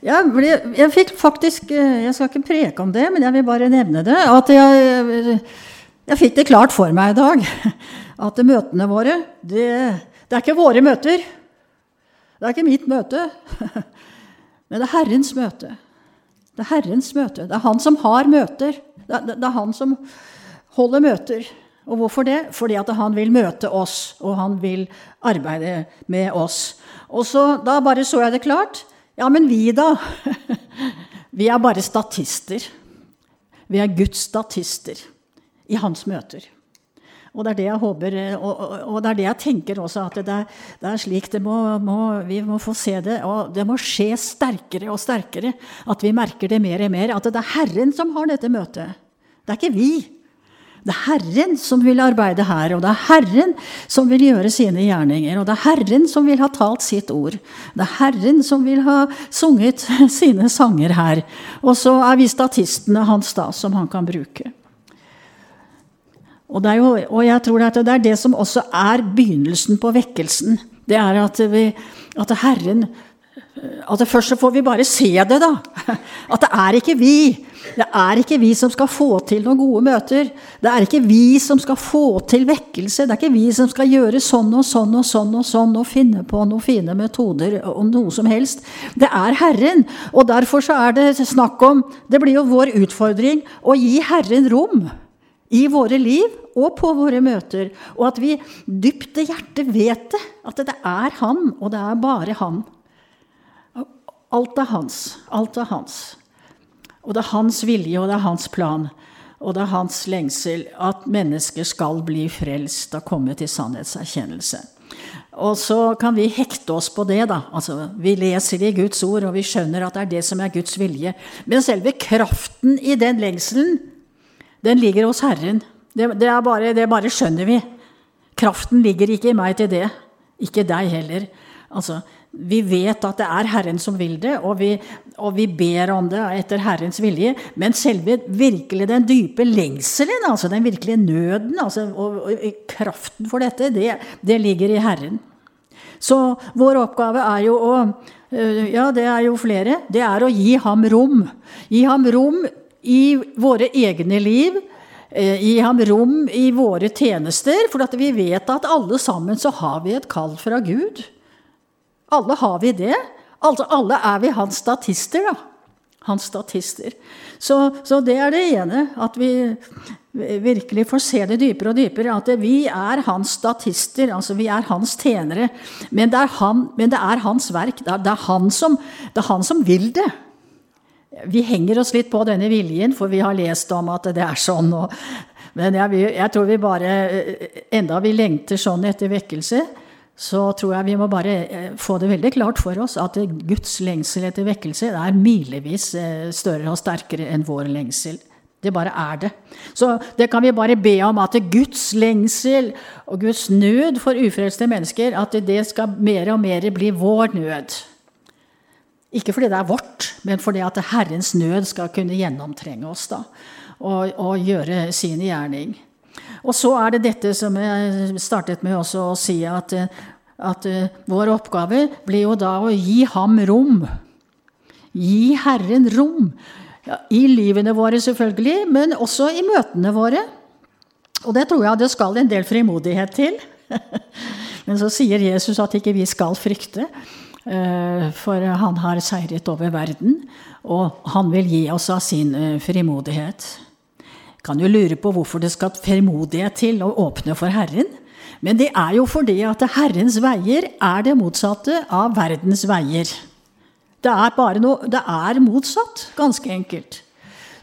Jeg, ble, jeg fikk faktisk eh, Jeg skal ikke preke om det, men jeg vil bare nevne det. At jeg, jeg fikk det klart for meg i dag. At møtene våre, det, det er ikke våre møter. Det er ikke mitt møte. Men det er Herrens møte. Det er Herrens møte. Det er han som har møter. Det er, det er han som holder møter. Og hvorfor det? Fordi at han vil møte oss, og han vil arbeide med oss. Og så, Da bare så jeg det klart. Ja, men vi, da? Vi er bare statister. Vi er Guds statister i hans møter. Og det er det jeg håper, og, og, det er det jeg tenker også, at det er, det er slik det må, må, vi må få se det. Og det må skje sterkere og sterkere. At vi merker det mer og mer. At det er Herren som har dette møtet. Det er ikke vi. Det er Herren som vil arbeide her, og det er Herren som vil gjøre sine gjerninger. Og det er Herren som vil ha talt sitt ord. Det er Herren som vil ha sunget sine sanger her. Og så er vi statistene hans da, som han kan bruke. Og, jo, og jeg tror at det er det som også er begynnelsen på vekkelsen. Det er at, vi, at Herren at Først så får vi bare se det, da. At det er ikke vi. Det er ikke vi som skal få til noen gode møter. Det er ikke vi som skal få til vekkelse. Det er ikke vi som skal gjøre sånn og sånn og sånn og sånn og finne på noen fine metoder og noe som helst. Det er Herren. Og derfor så er det snakk om Det blir jo vår utfordring å gi Herren rom i våre liv og på våre møter. Og at vi dypt i hjertet vet det. At det er Han, og det er bare Han. Alt er hans. Alt er hans. Og det er hans vilje, og det er hans plan. Og det er hans lengsel at mennesker skal bli frelst og komme til sannhetserkjennelse. Og så kan vi hekte oss på det. da. Altså, Vi leser i Guds ord, og vi skjønner at det er det som er Guds vilje. Men selve kraften i den lengselen, den ligger hos Herren. Det, det, bare, det bare skjønner vi. Kraften ligger ikke i meg til det. Ikke deg heller. Altså, vi vet at det er Herren som vil det, og vi, og vi, ber om det etter Herrens vilje. Men selve virkelig den dype lengselen, altså den virkelige nøden altså, og, og, kraften for dette, det, det, ligger i Herren. Så vår oppgave er jo å øh, Ja, det er jo flere. Det er å gi ham rom. Gi ham rom i våre egne liv. Øh, gi ham rom i våre tjenester, for vi vet at alle sammen så har vi et kall fra Gud. Alle har vi det. Altså, alle er vi hans statister, da. Hans statister. Så, så, det er det ene. At vi virkelig får se det dypere og dypere. At vi er hans statister. Altså vi er hans tjenere. Men det er, han, det er hans verk. Det er, det, er han som, det er han som vil det. Vi henger oss litt på denne viljen, for vi har lest om at det er sånn. Og, men jeg, jeg tror vi bare Enda vi lengter sånn etter vekkelse, så tror jeg vi må bare eh, få det veldig klart for oss at Guds lengsel etter vekkelse er milevis eh, større og sterkere enn vår lengsel. Det bare er det. Så det kan vi bare be om at Guds lengsel og Guds nød for ufrelste mennesker, at det skal mer og mer bli vår nød. Ikke fordi det er vårt, men fordi at Herrens nød skal kunne gjennomtrenge oss da, og, og gjøre sin gjerning. Og så er det dette som jeg startet med også å si, at, at uh, vår oppgave blir jo da å gi ham rom. Gi Herren rom. Ja, I livene våre, selvfølgelig, men også i møtene våre. Og det tror jeg det skal en del frimodighet til. men så sier Jesus at ikke vi skal frykte. Uh, for han har seiret over verden, og han vil gi oss av sin uh, frimodighet. Kan jo lure på hvorfor det skal fermodighet til å åpne for Herren. Men det er jo fordi at Herrens veier er det motsatte av verdens veier. Det er bare noe Det er motsatt, ganske enkelt.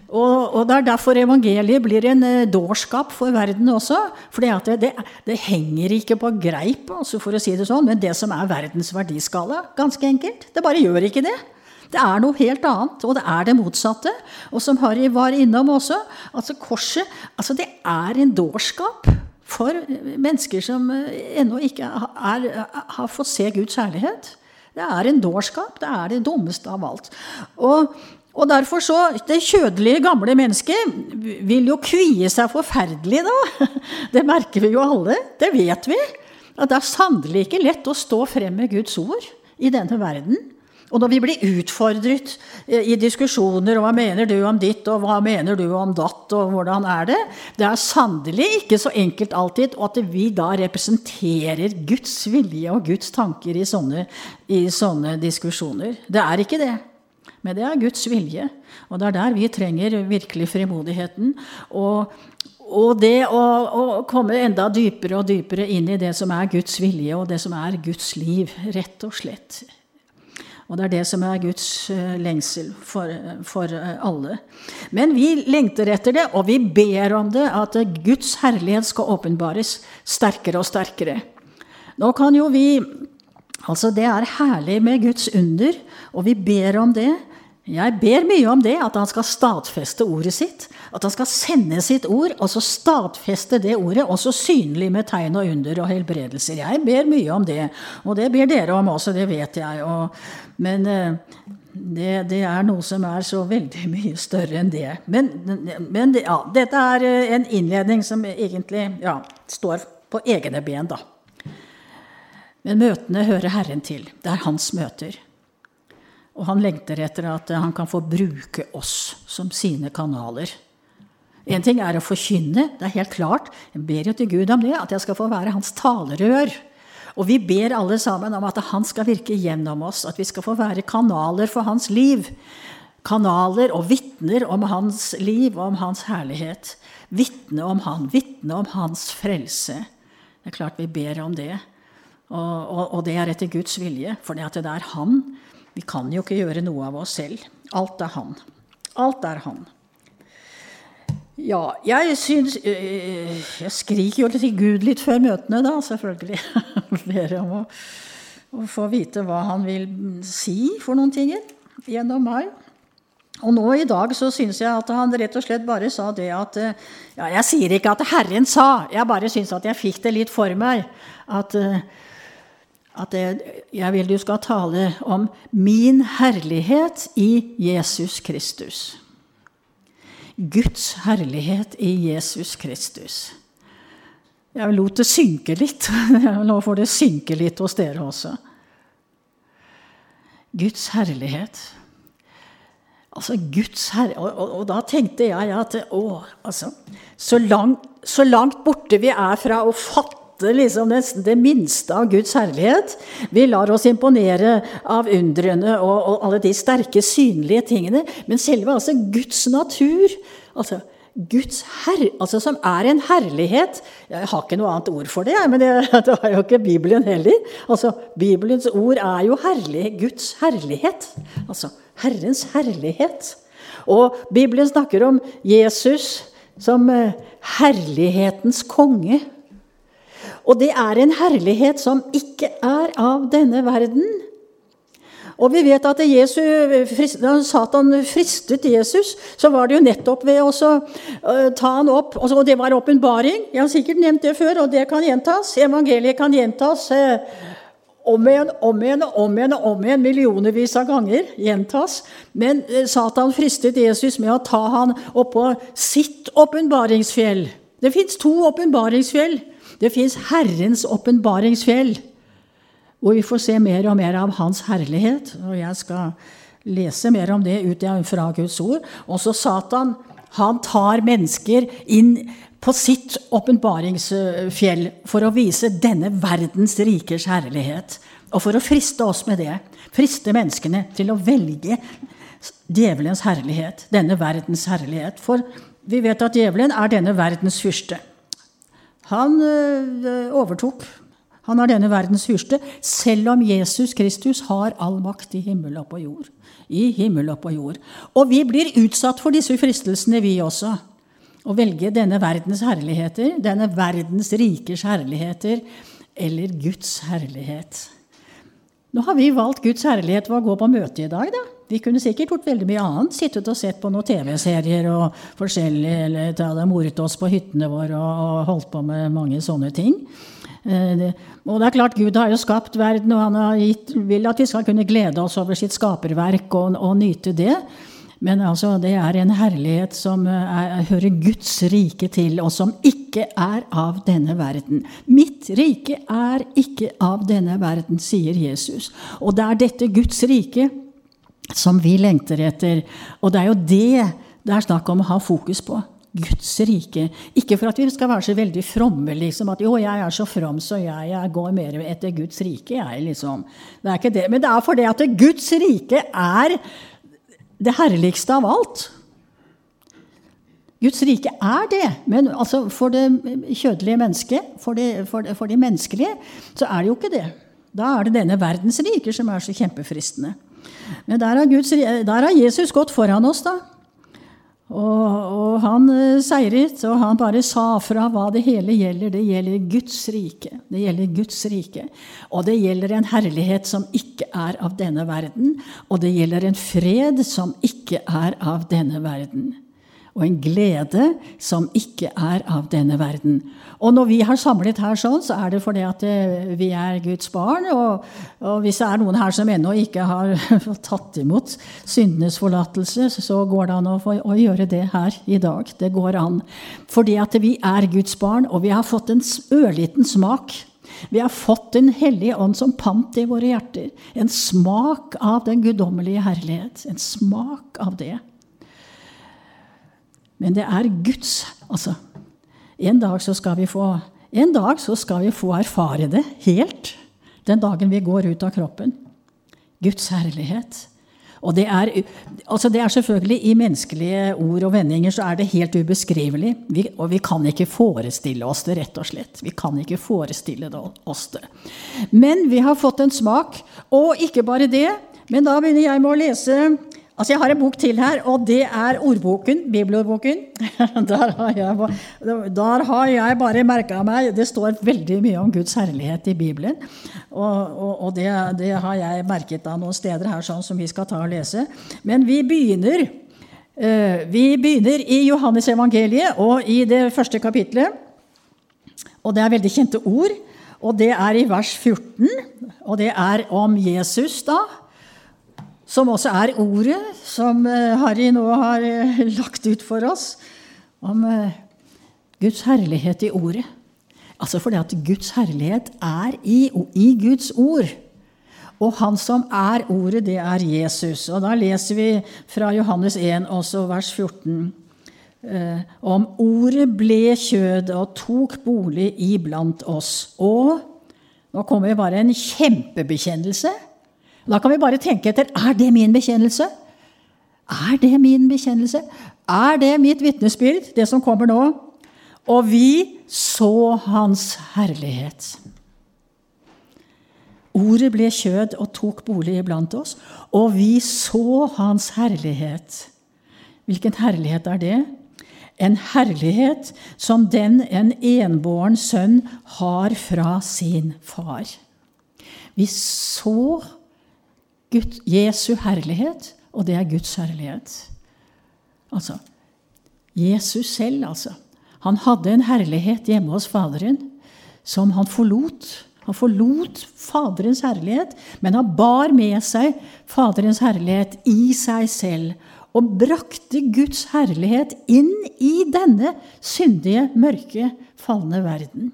Og, og, det er derfor evangeliet blir en eh, dårskap for verden også. For det, det, det, henger ikke på greip, altså for å si det sånn, men det som er verdens verdiskala. Ganske enkelt. Det bare gjør ikke det. Det er noe helt annet, og det er det motsatte. Og som Harry var innom også, altså korset altså det er en dårskap for mennesker som eh, ennå ikke er, har fått se Guds kjærlighet. Det er en dårskap. Det er det dummeste av alt. Og, og derfor så, Det kjødelige, gamle mennesket vil jo kvie seg forferdelig da. Det merker vi jo alle. Det vet vi. At det er sannelig ikke lett å stå frem med Guds ord i denne verden. Og når vi blir utfordret eh, i diskusjoner og hva mener du om ditt og hva mener du om datt og hvordan er det, det er sannelig ikke så enkelt alltid at vi da representerer Guds vilje og Guds tanker i sånne, i sånne diskusjoner. Det er ikke det. Men det er Guds vilje. Og det er der vi trenger virkelig frimodigheten. Og, og det å, å, komme enda dypere og dypere inn i det som er Guds vilje, og det som er Guds liv, rett og slett. Og det er det som er Guds eh, lengsel for, for, eh, alle. Men vi lengter etter det, og vi ber om det, at Guds herlighet skal åpenbares sterkere og sterkere. Nå kan jo vi Altså, det er herlig med Guds under, og vi ber om det. Jeg ber mye om det, at han skal stadfeste ordet sitt. At han skal sende sitt ord, og så stadfeste det ordet, også synlig med tegn og under og helbredelser. Jeg ber mye om det, og det ber dere om også, det vet jeg. Og, men eh, det, det, er noe som er så veldig mye større enn det. Men, men ja, dette er eh, en innledning som egentlig ja, står på egne ben, da. Men møtene hører Herren til. Det er hans møter. Og han lengter etter at han kan få bruke oss som sine kanaler. En ting er å forkynne, det er helt klart. Jeg ber jo til Gud om det, at jeg skal få være hans talerør. Og vi ber alle sammen om at han skal virke gjennom oss, at vi skal få være kanaler for hans liv. Kanaler og vitner om hans liv og om hans herlighet. Vitne om han, vitne om hans frelse. Det er klart vi ber om det. Og, og, og det er etter Guds vilje, for det er han vi kan jo ikke gjøre noe av oss selv. Alt er han. Alt er han. Ja, jeg syns øh, Jeg skriker jo til Gud litt før møtene, da, selvfølgelig. Ber om å, å, få vite hva han vil si for noen ting gjennom meg. Og nå i dag så syns jeg at han rett og slett bare sa det at øh, Ja, jeg sier ikke at Herren sa, jeg bare syns at jeg fikk det litt for meg. At at jeg, jeg vil du skal tale om min herlighet i Jesus Kristus. Guds herlighet i Jesus Kristus. Jeg lot det synke litt. Nå får det synke litt hos dere også. Guds herlighet. Altså Guds herre... Og, og, og, da tenkte jeg at å, altså, så, langt, så langt borte vi er fra å fatte fatte liksom nesten det minste av Guds herlighet. Vi lar oss imponere av undrene og, og alle de sterke, synlige tingene. Men selve altså Guds natur, altså Guds herr, altså som er en herlighet Jeg har ikke noe annet ord for det, men det, det har jo ikke Bibelen heller. Altså, Bibelens ord er jo herlig, Guds herlighet. Altså Herrens herlighet. Og Bibelen snakker om Jesus som eh, herlighetens konge. Og det er en herlighet som ikke er av denne verden. Og vi vet at Jesus, da Satan fristet Jesus, så var det jo nettopp ved å uh, ta han opp og Det var åpenbaring. Jeg har sikkert nevnt det før, og det kan gjentas. Evangeliet kan gjentas uh, om igjen, om igjen, om igjen, om igjen, millionervis av ganger. Gjentas. Men uh, Satan fristet Jesus med å ta han på sitt åpenbaringsfjell. Det fins to åpenbaringsfjell. Det fins Herrens åpenbaringsfjell, hvor vi får se mer og mer av Hans herlighet. Og jeg skal lese mer om det ut fra Guds ord. Også Satan han tar mennesker inn på sitt åpenbaringsfjell for å vise denne verdens rikers herlighet. Og for å friste oss med det. Friste menneskene til å velge djevelens herlighet, denne verdens herlighet. For vi vet at djevelen er denne verdens fyrste. Han eh, overtok. Han er denne verdens fyrste, selv om Jesus Kristus har all makt i himmel og på jord. I himmel og på jord. Og vi blir utsatt for disse fristelsene, vi også. Å velge denne verdens herligheter, denne verdens rikers herligheter, eller Guds herlighet. Nå har vi valgt Guds herlighet ved å gå på møte i dag, da. Vi kunne sikkert gjort veldig mye annet. Sittet og sett på noen TV-serier og forskjellig, eller det moret oss på hyttene våre og holdt på med mange sånne ting. Eh, og det er klart, Gud har jo skapt verden, og han gitt, vil at vi skal kunne glede oss over sitt skaperverk og, og nyte det. Men altså, det er en herlighet som er, hører Guds rike til, og som ikke er av denne verden. Mitt rike er ikke av denne verden, sier Jesus. Og det er dette Guds rike som vi lengter etter. Og det er jo det det er snakk om å ha fokus på. Guds rike. Ikke for at vi skal være så veldig fromme, liksom. At jo, jeg er så from, så jeg, jeg går mer etter Guds rike, jeg, liksom. Det er ikke det. Men det er fordi at Guds rike er det herligste av alt. Guds rike er det, men altså for det kjødelige mennesket, for for, for de menneskelige, så er det jo ikke det. Da er det denne verdens riker som er så kjempefristende. Men der har, Guds, der har Jesus gått foran oss, da. Og, og, han eh, seiret, og han bare sa fra hva det hele gjelder. Det gjelder Guds rike. Det gjelder Guds rike. Og det gjelder en herlighet som ikke er av denne verden. Og det gjelder en fred som ikke er av denne verden og en glede som ikke er av denne verden. Og når vi har samlet her sånn, så er det fordi at eh, vi er Guds barn. Og, og hvis det er noen her som ennå ikke har tatt imot syndenes forlatelse, så går det an å, å, gjøre det her i dag. Det går an. Fordi at vi er Guds barn, og vi har fått en ørliten smak. Vi har fått Den hellige ånd som pant i våre hjerter. En smak av den guddommelige herlighet. En smak av det. Men det er Guds Altså, en dag så skal vi få en dag så skal vi få erfare det helt. Den dagen vi går ut av kroppen. Guds herlighet. Og det er, altså det er selvfølgelig I menneskelige ord og vendinger så er det helt ubeskrivelig. Vi, og vi kan ikke forestille oss det, rett og slett. Vi kan ikke forestille oss det. Men vi har fått en smak. Og ikke bare det, men da begynner jeg med å lese Altså, Jeg har en bok til her, og det er ordboken. Bibelordboken. Der har jeg, der har jeg bare merka meg Det står veldig mye om Guds herlighet i Bibelen. Og, og, og det, det, har jeg merket av noen steder her sånn som vi skal ta og lese. Men vi begynner, uh, vi begynner i Johannes evangeliet og i det første kapitlet. Og det er veldig kjente ord. Og det er i vers 14. Og det er om Jesus, da som også er ordet som eh, Harry nå har eh, lagt ut for oss, om eh, Guds herlighet i ordet. Altså fordi at Guds herlighet er i, i, Guds ord. Og han som er ordet, det er Jesus. Og da leser vi fra Johannes 1, også vers 14, eh, om ordet ble kjød og tok bolig iblant oss. Og nå kommer bare en kjempebekjennelse. Da kan vi bare tenke etter er det min bekjennelse. Er det min bekjennelse? Er det mitt vitnesbyrd, det som kommer nå? Og vi så Hans herlighet. Ordet ble kjød og tok bolig iblant oss, og vi så Hans herlighet. Hvilken herlighet er det? En herlighet som den en enbåren sønn har fra sin far. Vi så Gud, Jesu herlighet, og det er Guds herlighet. Altså Jesus selv, altså. Han hadde en herlighet hjemme hos Faderen som han forlot. Han forlot Faderens herlighet, men han bar med seg Faderens herlighet i seg selv. Og brakte Guds herlighet inn i denne syndige, mørke, falne verden.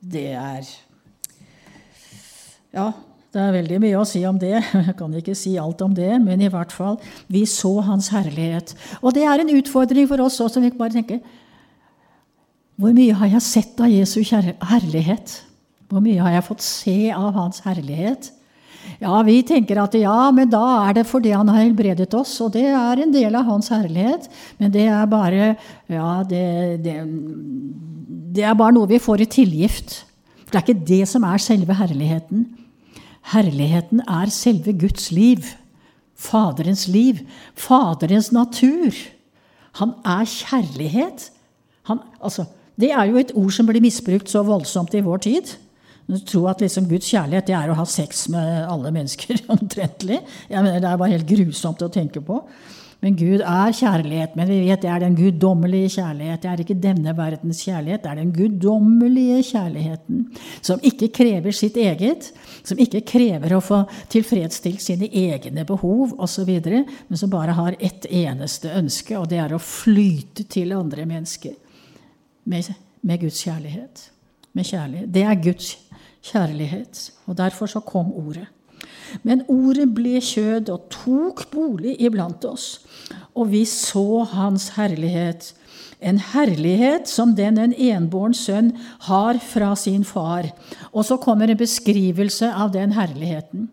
Det er Ja, det er veldig mye å si om det. Jeg kan ikke si alt om det, men i hvert fall vi så Hans herlighet. Og det er en utfordring for oss også. Vi bare tenker Hvor mye har jeg sett av Jesu herlighet? Hvor mye har jeg fått se av Hans herlighet? Ja, vi tenker at ja, men da er det fordi han har helbredet oss, og det er en del av hans herlighet. Men det er bare Ja, det, det, det er bare noe vi får i tilgift. For det er ikke det som er selve herligheten. Herligheten er selve Guds liv. Faderens liv. Faderens natur. Han er kjærlighet. Han, altså, det er jo et ord som blir misbrukt så voldsomt i vår tid. Du tror at liksom Guds kjærlighet det er å ha sex med alle mennesker omtrentlig. Jeg mener, Det er bare helt grusomt å tenke på. Men Gud er kjærlighet. Men vi vet det er den guddommelige kjærlighet. Det er ikke denne verdens kjærlighet, det er den guddommelige kjærligheten. Som ikke krever sitt eget, som ikke krever å få tilfredsstilt sine egne behov osv., men som bare har ett eneste ønske, og det er å flyte til andre mennesker med, med Guds kjærlighet. Med kjærlighet. Det er Guds kjærlighet. Og derfor så kom ordet. Men ordet ble kjød og tok bolig iblant oss, og vi så hans herlighet. En herlighet som den en enbåren sønn har fra sin far. Og så kommer en beskrivelse av den herligheten.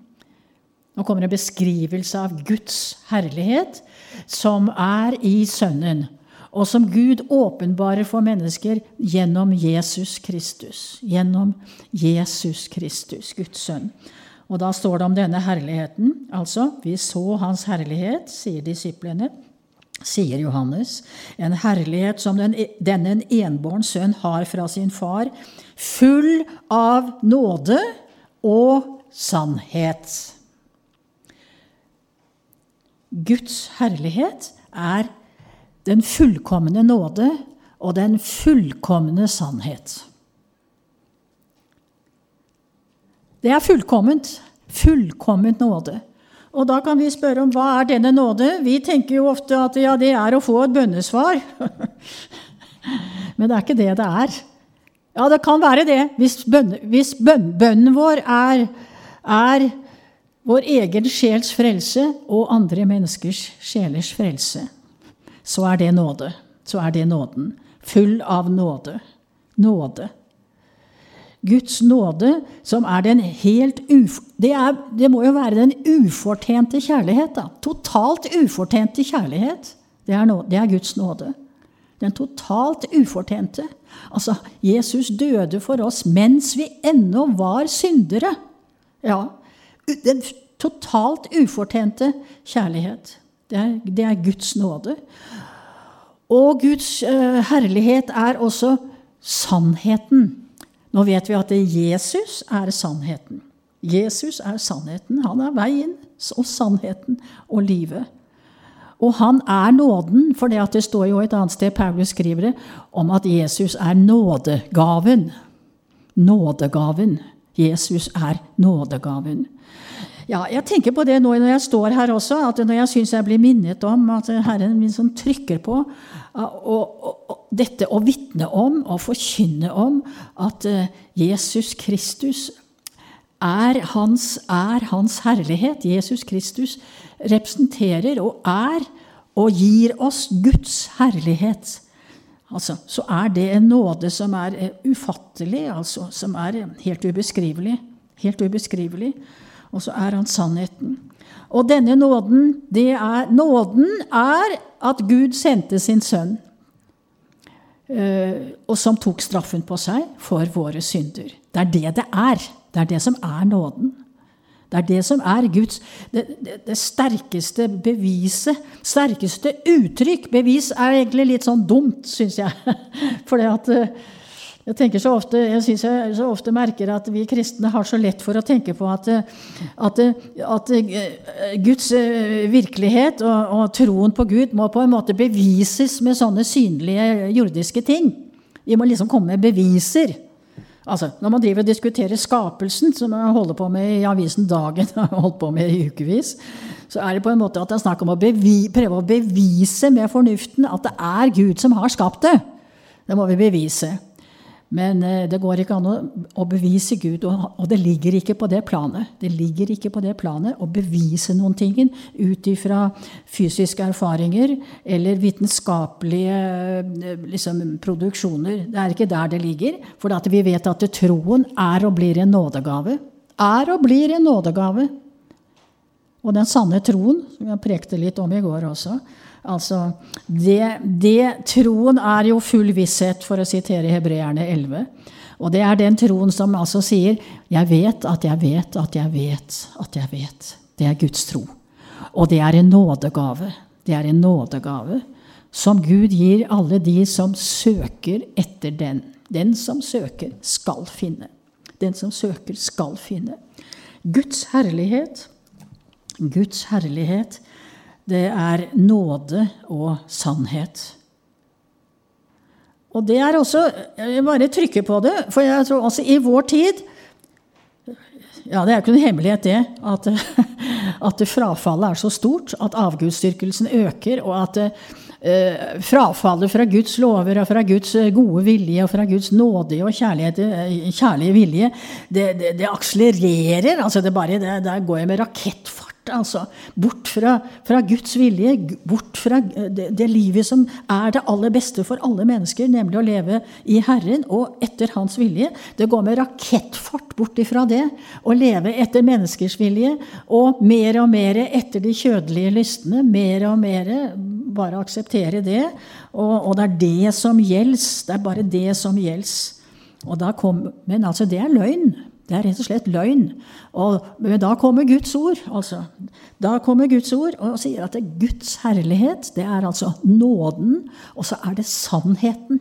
Nå kommer en beskrivelse av Guds herlighet, som er i Sønnen, og som Gud åpenbarer for mennesker gjennom Jesus Kristus. Gjennom Jesus Kristus, Guds sønn. Og da står det om denne herligheten. Altså, vi så hans herlighet, sier disiplene. Sier Johannes. En herlighet som den, denne enbåren sønn har fra sin far, full av nåde og sannhet. Guds herlighet er den fullkomne nåde og den fullkomne sannhet. Det er fullkomment. Fullkomment nåde. Og da kan vi spørre om hva er denne nåde? Vi tenker jo ofte at ja, det er å få et bønnesvar. Men det er ikke det det er. Ja, det kan være det hvis, bønne, hvis bønn, bønnen vår er, er vår egen sjels frelse og andre menneskers sjelers frelse. Så er det nåde. Så er det nåden. Full av nåde. Nåde. Guds nåde, som er den helt uf... Det, er, det må jo være den ufortjente kjærlighet. da. Totalt ufortjente kjærlighet. Det er, nå, det er Guds nåde. Den totalt ufortjente. Altså, Jesus døde for oss mens vi ennå var syndere. Ja, Den totalt ufortjente kjærlighet. Det er, det er Guds nåde. Og Guds uh, herlighet er også sannheten. Nå vet vi at Jesus er sannheten. Jesus er sannheten. Han er veien og sannheten og livet. Og han er nåden, for det, det står jo et annet sted Paulus skriver det, om at Jesus er nådegaven. Nådegaven. Jesus er nådegaven. Ja, jeg tenker på det nå når jeg står her også, at når jeg syns jeg blir minnet om at Herren min sånn trykker på og, og, og dette å vitne om og forkynne om at eh, Jesus Kristus er hans, er hans herlighet. Jesus Kristus representerer og er og gir oss Guds herlighet. Altså, så er det en nåde som er eh, ufattelig, altså, som er helt ubeskrivelig. Helt ubeskrivelig og så er han sannheten. Og denne nåden, det er, nåden er at Gud sendte sin sønn, eh, og som tok straffen på seg for våre synder. Det er det det er. Det er det som er nåden. Det er det som er Guds det, det, det, sterkeste beviset. Sterkeste uttrykk. Bevis er egentlig litt sånn dumt, syns jeg. For det at eh, jeg tenker så ofte, jeg jeg så ofte merker at vi kristne har så lett for å tenke på at, at, at eh, Guds eh, virkelighet og, og, troen på Gud må på en måte bevises med sånne synlige jordiske ting. Vi må liksom komme med beviser. Altså, Når man driver og diskuterer skapelsen, som man holder på med i avisen Dagen, har holdt på med i ukevis, så er det på en måte at det er snakk om å prøve å bevise med fornuften at det er Gud som har skapt det. Det må vi bevise. Men eh, det går ikke an å, bevise Gud, og, det ligger ikke på det planet. Det ligger ikke på det planet å bevise noen ting ut ifra fysiske erfaringer eller vitenskapelige eh, liksom, produksjoner. Det er ikke der det ligger. For vi vet at troen er og blir en nådegave. Er og blir en nådegave. Og den sanne troen, som jeg prekte litt om i går også, Altså, det, det, troen er jo full visshet, for å sitere Hebreerne 11. Og det er den troen som altså sier 'Jeg vet at jeg vet at jeg vet at jeg vet'. Det er Guds tro. Og det er en nådegave. Det er en nådegave som Gud gir alle de som søker etter den. Den som søker, skal finne. Den som søker, skal finne. Guds herlighet, Guds herlighet, det er nåde og sannhet. Og det er også Jeg bare trykker på det, for jeg tror også i vår tid ja, Det er ikke noen hemmelighet, det, at, at frafallet er så stort, at avgudsdyrkelsen øker, og at eh, frafallet fra Guds lover og fra Guds eh, gode vilje og fra Guds nådige og eh, kjærlige vilje, det, det, det akselererer. altså det bare, det, Der går jeg med rakettfart altså. Bort fra, fra, Guds vilje, bort fra det, det, livet som er det aller beste for alle mennesker, nemlig å leve i Herren og etter Hans vilje. Det går med rakettfart bort ifra det. Å leve etter menneskers vilje og mer og mer etter de kjødelige lystne. Mer og mer bare akseptere det. Og, og det er det som gjelder. Det er bare det som gjelder. Men altså, det er løgn. Det er rett og slett løgn. Og, men da kommer Guds ord. altså. Da kommer Guds ord og sier at det er Guds herlighet, det er altså nåden, og så er det sannheten.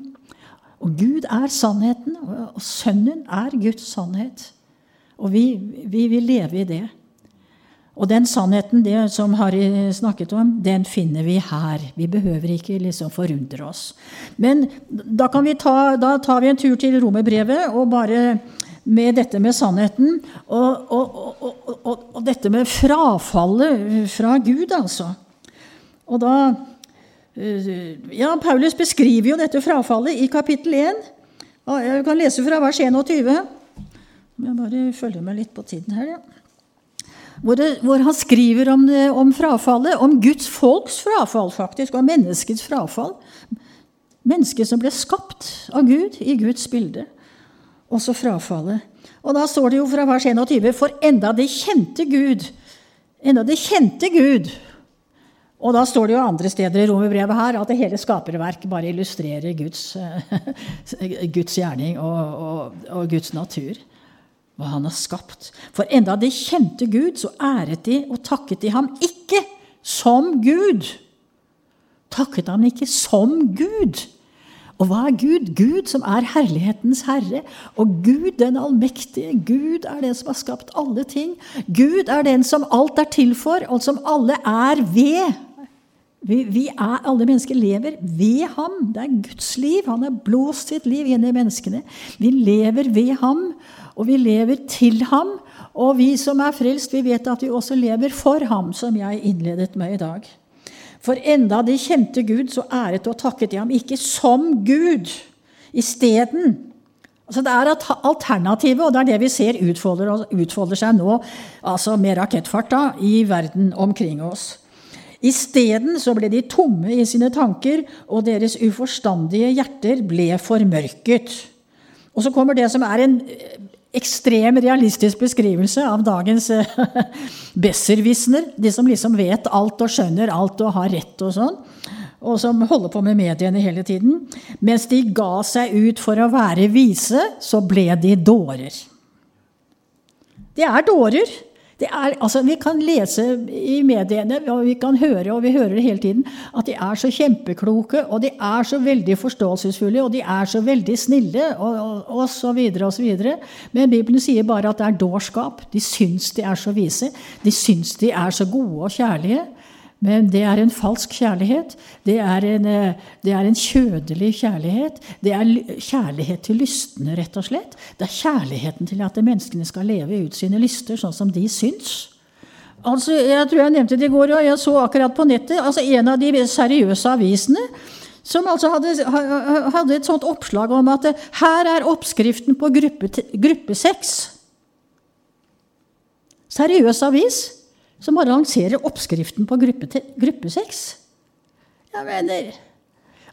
Og Gud er sannheten, og Sønnen er Guds sannhet. Og vi, vi vil leve i det. Og den sannheten det som Harry snakket om, den finner vi her. Vi behøver ikke liksom forundre oss. Men da, ta, da tar vi en tur til romerbrevet og bare med dette med sannheten og, og, og, og, dette med frafallet fra Gud, altså. Og da eh, Ja, Paulus beskriver jo dette frafallet i kapittel 1. Jeg kan lese fra vers 21. Jeg bare følger med litt på tiden her, ja. Hvor, det, hvor han skriver om, det, om, frafallet, om Guds folks frafall, faktisk, og menneskets frafall. Mennesket som ble skapt av Gud i Guds bilde også frafallet. Og da står det jo fra vers 21.: For enda det kjente Gud Enda det kjente Gud Og da står det jo andre steder i romerbrevet her at det hele skaperverk bare illustrerer Guds, Guds gjerning og, og, og, Guds natur. Hva han har skapt. For enda de kjente Gud, så æret de og takket de ham ikke som Gud. Takket ham ikke som Gud og hva er Gud? Gud som er herlighetens herre. Og Gud den allmektige. Gud er den som har skapt alle ting. Gud er den som alt er til for, og som alle er ved. Vi, vi er, alle mennesker lever ved ham. Det er Guds liv. Han har blåst sitt liv inn i menneskene. Vi lever ved ham, og vi lever til ham. Og vi som er frelst, vi vet at vi også lever for ham, som jeg innledet med i dag. For enda de kjente Gud, så æret og takket de ham ikke som Gud. Isteden altså Det er alternativet, og det er det vi ser utfolder, utfolder seg nå altså med rakettfart da, i verden omkring oss. Isteden så ble de tomme i sine tanker, og deres uforstandige hjerter ble formørket. Og så kommer det som er en ekstrem realistisk beskrivelse av dagens eh, besserwissener. De som liksom vet alt og skjønner alt og har rett og sånn. Og som holder på med mediene hele tiden. Mens de ga seg ut for å være vise, så ble de dårer. De er dårer. Er, altså, vi kan lese i mediene, og vi kan høre og vi hører det hele tiden, at de er så kjempekloke, og de er så veldig forståelsesfulle, og de er så veldig snille, og, og, og så videre og så videre. Men Bibelen sier bare at det er dårskap. De syns de er så vise. De syns de er så gode og kjærlige. Men det er en falsk kjærlighet. Det er en, eh, det er en, kjødelig kjærlighet. Det er kjærlighet til lystne, rett og slett. Det er kjærligheten til at menneskene skal leve ut sine lyster sånn som de syns. Altså, jeg tror jeg nevnte det i går, og jeg så akkurat på nettet altså en av de seriøse avisene som altså hadde, hadde et sånt oppslag om at her er oppskriften på gruppe, gruppe 6. Seriøs avis som bare lanserer oppskriften på gruppe, gruppe 6. Jeg mener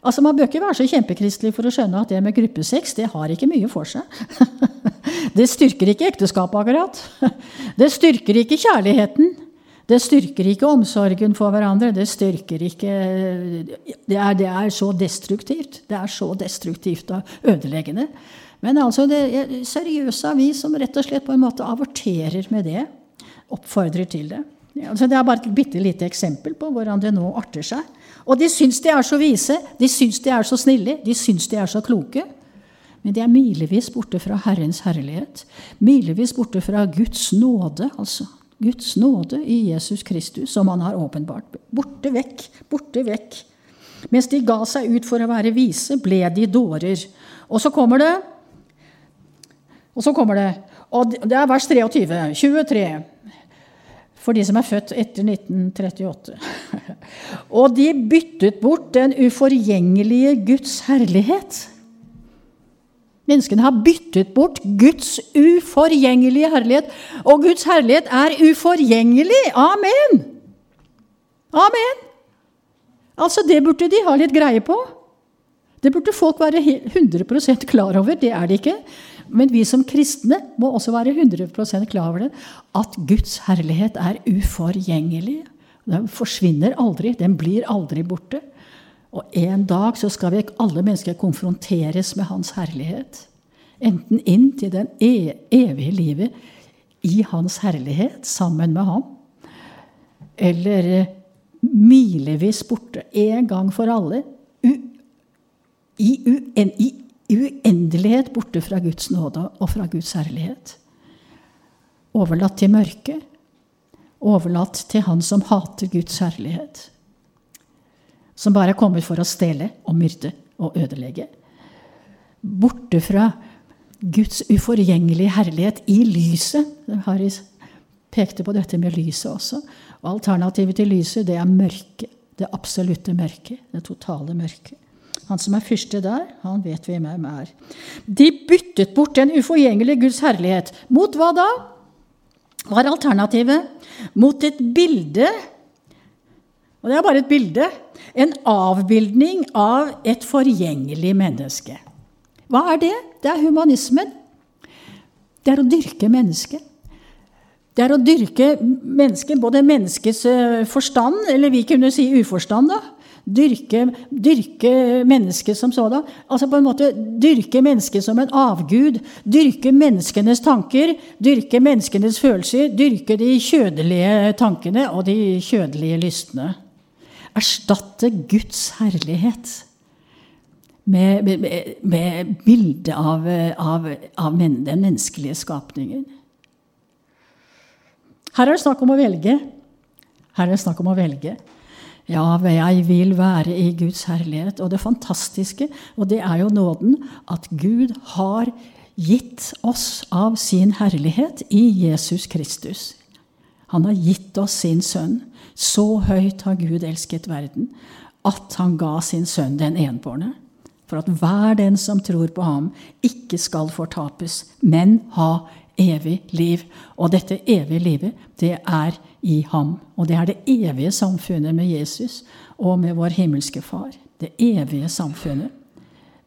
Altså, Man bør ikke være så kjempekristelig for å skjønne at det med gruppesex det har ikke mye for seg. det styrker ikke ekteskapet, akkurat. Det styrker ikke kjærligheten. Det styrker ikke omsorgen for hverandre. Det styrker ikke det er, det er, så destruktivt. Det er så destruktivt og ødeleggende. Men altså, det er seriøse avis som rett og slett på en måte avorterer med det. Oppfordrer til det. Altså det er bare et bitte lite eksempel på hvordan det nå arter seg. Og de syns de er så vise, de syns de er så snille, de syns de er så kloke. Men de er milevis borte fra Herrens herlighet. Milevis borte fra Guds nåde, altså. Guds nåde i Jesus Kristus, som han har åpenbart. Borte vekk, borte vekk. Mens de ga seg ut for å være vise, ble de dårer. Og så kommer det Og så kommer det, og det er vers 23. 23 for de som er født etter 1938. Og de byttet bort den uforgjengelige Guds herlighet. Menneskene har byttet bort Guds uforgjengelige herlighet. Og Guds herlighet er uforgjengelig. Amen! Amen! Altså, det burde de ha litt greie på. Det burde folk være 100% klar over. Det er de ikke. Men vi som kristne må også være 100 klar over det, at Guds herlighet er uforgjengelig. Den forsvinner aldri. Den blir aldri borte. Og en dag så skal vi alle mennesker konfronteres med Hans herlighet. Enten inn til den e evige livet i Hans herlighet sammen med Ham, eller eh, milevis borte en gang for alle. U i, i, uendelighet borte fra Guds nåde og fra Guds herlighet. Overlatt til mørket. Overlatt til han som hater Guds herlighet. Som bare er kommet for å stjele og myrde og ødelegge. Borte fra Guds uforgjengelige herlighet i lyset. Harry pekte på dette med lyset også. Og alternativet til lyset, det er mørket. Det absolutte mørket. Det totale mørket. Han som er fyrste der, han vet hvem han er. De byttet bort den uforgjengelige Guds herlighet. Mot hva da? Hva er alternativet? Mot et bilde. Og det er bare et bilde. En avbildning av et forgjengelig menneske. Hva er det? Det er humanismen. Det er å dyrke mennesket. Det er å dyrke mennesket, både menneskets eh, forstand, eller vi kunne si uforstand, da, Dyrke, dyrke mennesket som sådan. Altså på en måte dyrke mennesket som en avgud. Dyrke menneskenes tanker, dyrke menneskenes følelser. Dyrke de kjødelige tankene og de kjødelige lystne. Erstatte Guds herlighet med, med, med bildet av, av, av den menneskelige skapningen. Her er det snakk om å velge. Her er det snakk om å velge. Ja, jeg vil være i Guds herlighet. Og det fantastiske, og det er jo nåden, at Gud har gitt oss av sin herlighet i Jesus Kristus. Han har gitt oss sin sønn. Så høyt har Gud elsket verden at han ga sin sønn den enbårne. For at hver den som tror på ham, ikke skal fortapes, men ha evig liv. Og dette evige livet, det er i ham. Og det er det evige samfunnet med Jesus og med vår himmelske Far. Det evige samfunnet.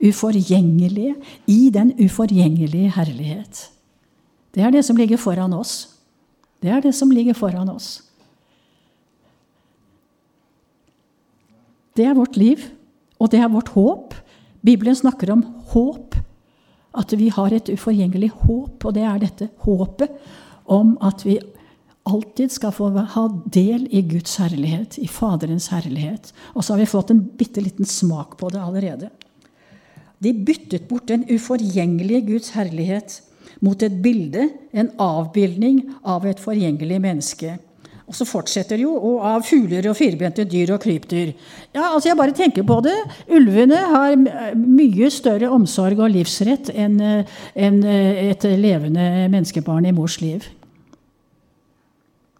Uforgjengelige i den uforgjengelige herlighet. Det er det som ligger foran oss. Det er det som ligger foran oss. Det er vårt liv, og det er vårt håp. Bibelen snakker om håp. At vi har et uforgjengelig håp, og det er dette håpet om at vi alltid skal få ha del i Guds herlighet, i Faderens herlighet. Og så har vi fått en bitte liten smak på det allerede. De byttet bort den uforgjengelige Guds herlighet mot et bilde, en avbildning av et forgjengelig menneske. Og så fortsetter jo, og av fugler og firbente dyr og krypdyr. Ja, altså Jeg bare tenker på det. Ulvene har mye større omsorg og livsrett enn et levende menneskebarn i mors liv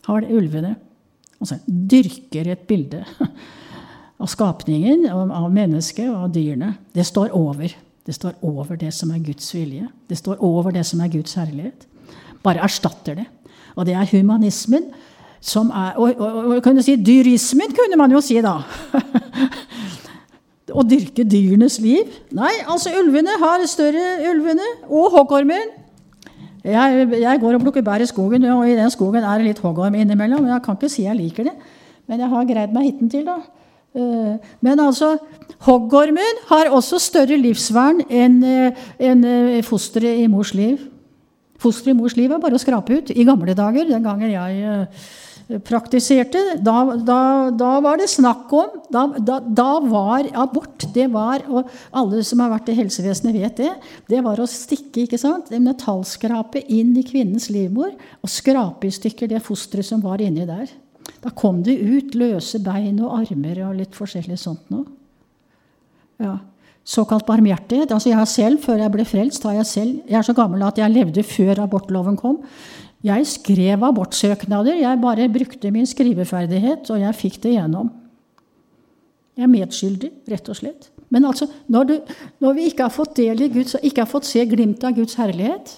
har ulvene. Altså dyrker et bilde av skapningen, av mennesket og av dyrene. Det står over. Det står over det som er Guds vilje. Det står over det som er Guds herlighet. Bare erstatter det. Og det er humanismen som er Og, og, og kunne si dyrismen, kunne man jo si, da. Å dyrke dyrenes liv. Nei, altså ulvene har større ulvene. Og hoggormen jeg, jeg, går og plukker bær i skogen, og i den skogen er det litt hoggorm innimellom. Jeg kan ikke si jeg liker det, men jeg har greid meg hittil, da. Eh, men altså, hoggormen har også større livsvern enn eh, en eh, fosteret i mors liv. Fosteret i mors liv er bare å skrape ut. I gamle dager, den gangen jeg praktiserte, da, da, da var det snakk om da, da, var abort det var, Og alle som har vært i helsevesenet, vet det. Det var å stikke ikke sant, en metallskrape inn i kvinnens livmor og skrape i stykker det fosteret som var inni der. Da kom det ut løse bein og armer og litt forskjellig sånt noe. Ja. Såkalt barmhjertighet. Altså jeg har selv, Før jeg ble frelst, har jeg selv Jeg er så gammel at jeg levde før abortloven kom. Jeg skrev abortsøknader. Jeg bare brukte min skriveferdighet, og jeg fikk det gjennom. Jeg er medskyldig, rett og slett. Men altså, når, du, når vi ikke har fått del i Guds, ikke har fått se glimt av Guds herlighet,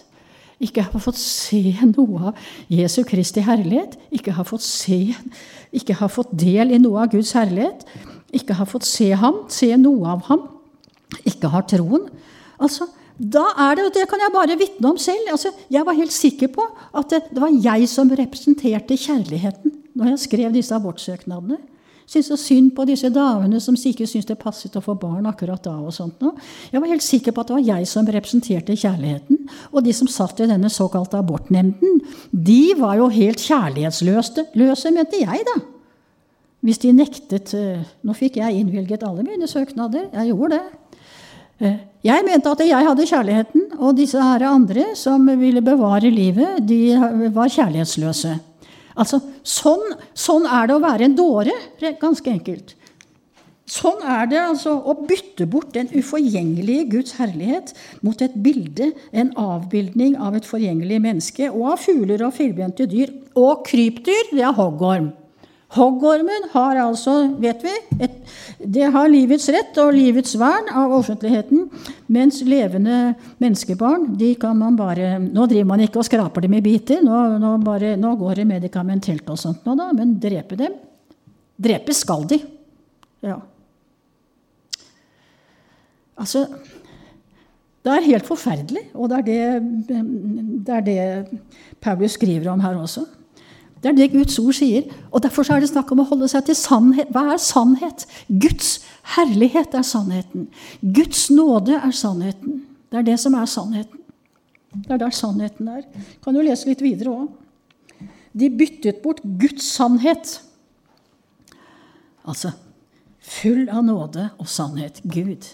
ikke har fått se noe av Jesu Kristi herlighet, ikke har fått, se, ikke har fått del i noe av Guds herlighet, ikke har fått se ham, se noe av ham, ikke har troen altså, da er det, og Det kan jeg bare vitne om selv. Altså, jeg var helt sikker på at det, det, var jeg som representerte kjærligheten når jeg skrev disse abortsøknadene. Syntes så synd på disse damene som ikke syntes det passet å få barn akkurat da. og sånt. Nå. Jeg var helt sikker på at det var jeg som representerte kjærligheten. Og de som satt i denne såkalte abortnemnden, de var jo helt kjærlighetsløse, løse, mente jeg, da. Hvis de nektet eh, Nå fikk jeg innvilget alle mine søknader. Jeg gjorde det. Eh, jeg mente at jeg hadde kjærligheten, og disse her andre som ville bevare livet, de var kjærlighetsløse. Altså, sånn, sånn er det å være en dåre, ganske enkelt. Sånn er det altså å bytte bort den uforgjengelige Guds herlighet mot et bilde, en avbildning av et forgjengelig menneske, og av fugler og firbente dyr. Og krypdyr, det er hoggorm. Hoggormen har altså, vet vi, et, det har livets rett og livets vern av offentligheten. Mens levende menneskebarn de kan man bare Nå driver man ikke og skraper dem i biter. Nå, nå, bare, nå går det medikamentelt og sånt, nå da, men drepe dem Drepe skal de. Ja. Altså Det er helt forferdelig, og det er det, det er det Paulus skriver om her også. Det er det Guds ord sier. Og Derfor er det snakk om å holde seg til sannhet. Hva er sannhet? Guds herlighet er sannheten. Guds nåde er sannheten. Det er det som er sannheten. Det er der sannheten er. Kan du lese litt videre òg. De byttet bort Guds sannhet. Altså full av nåde og sannhet. Gud.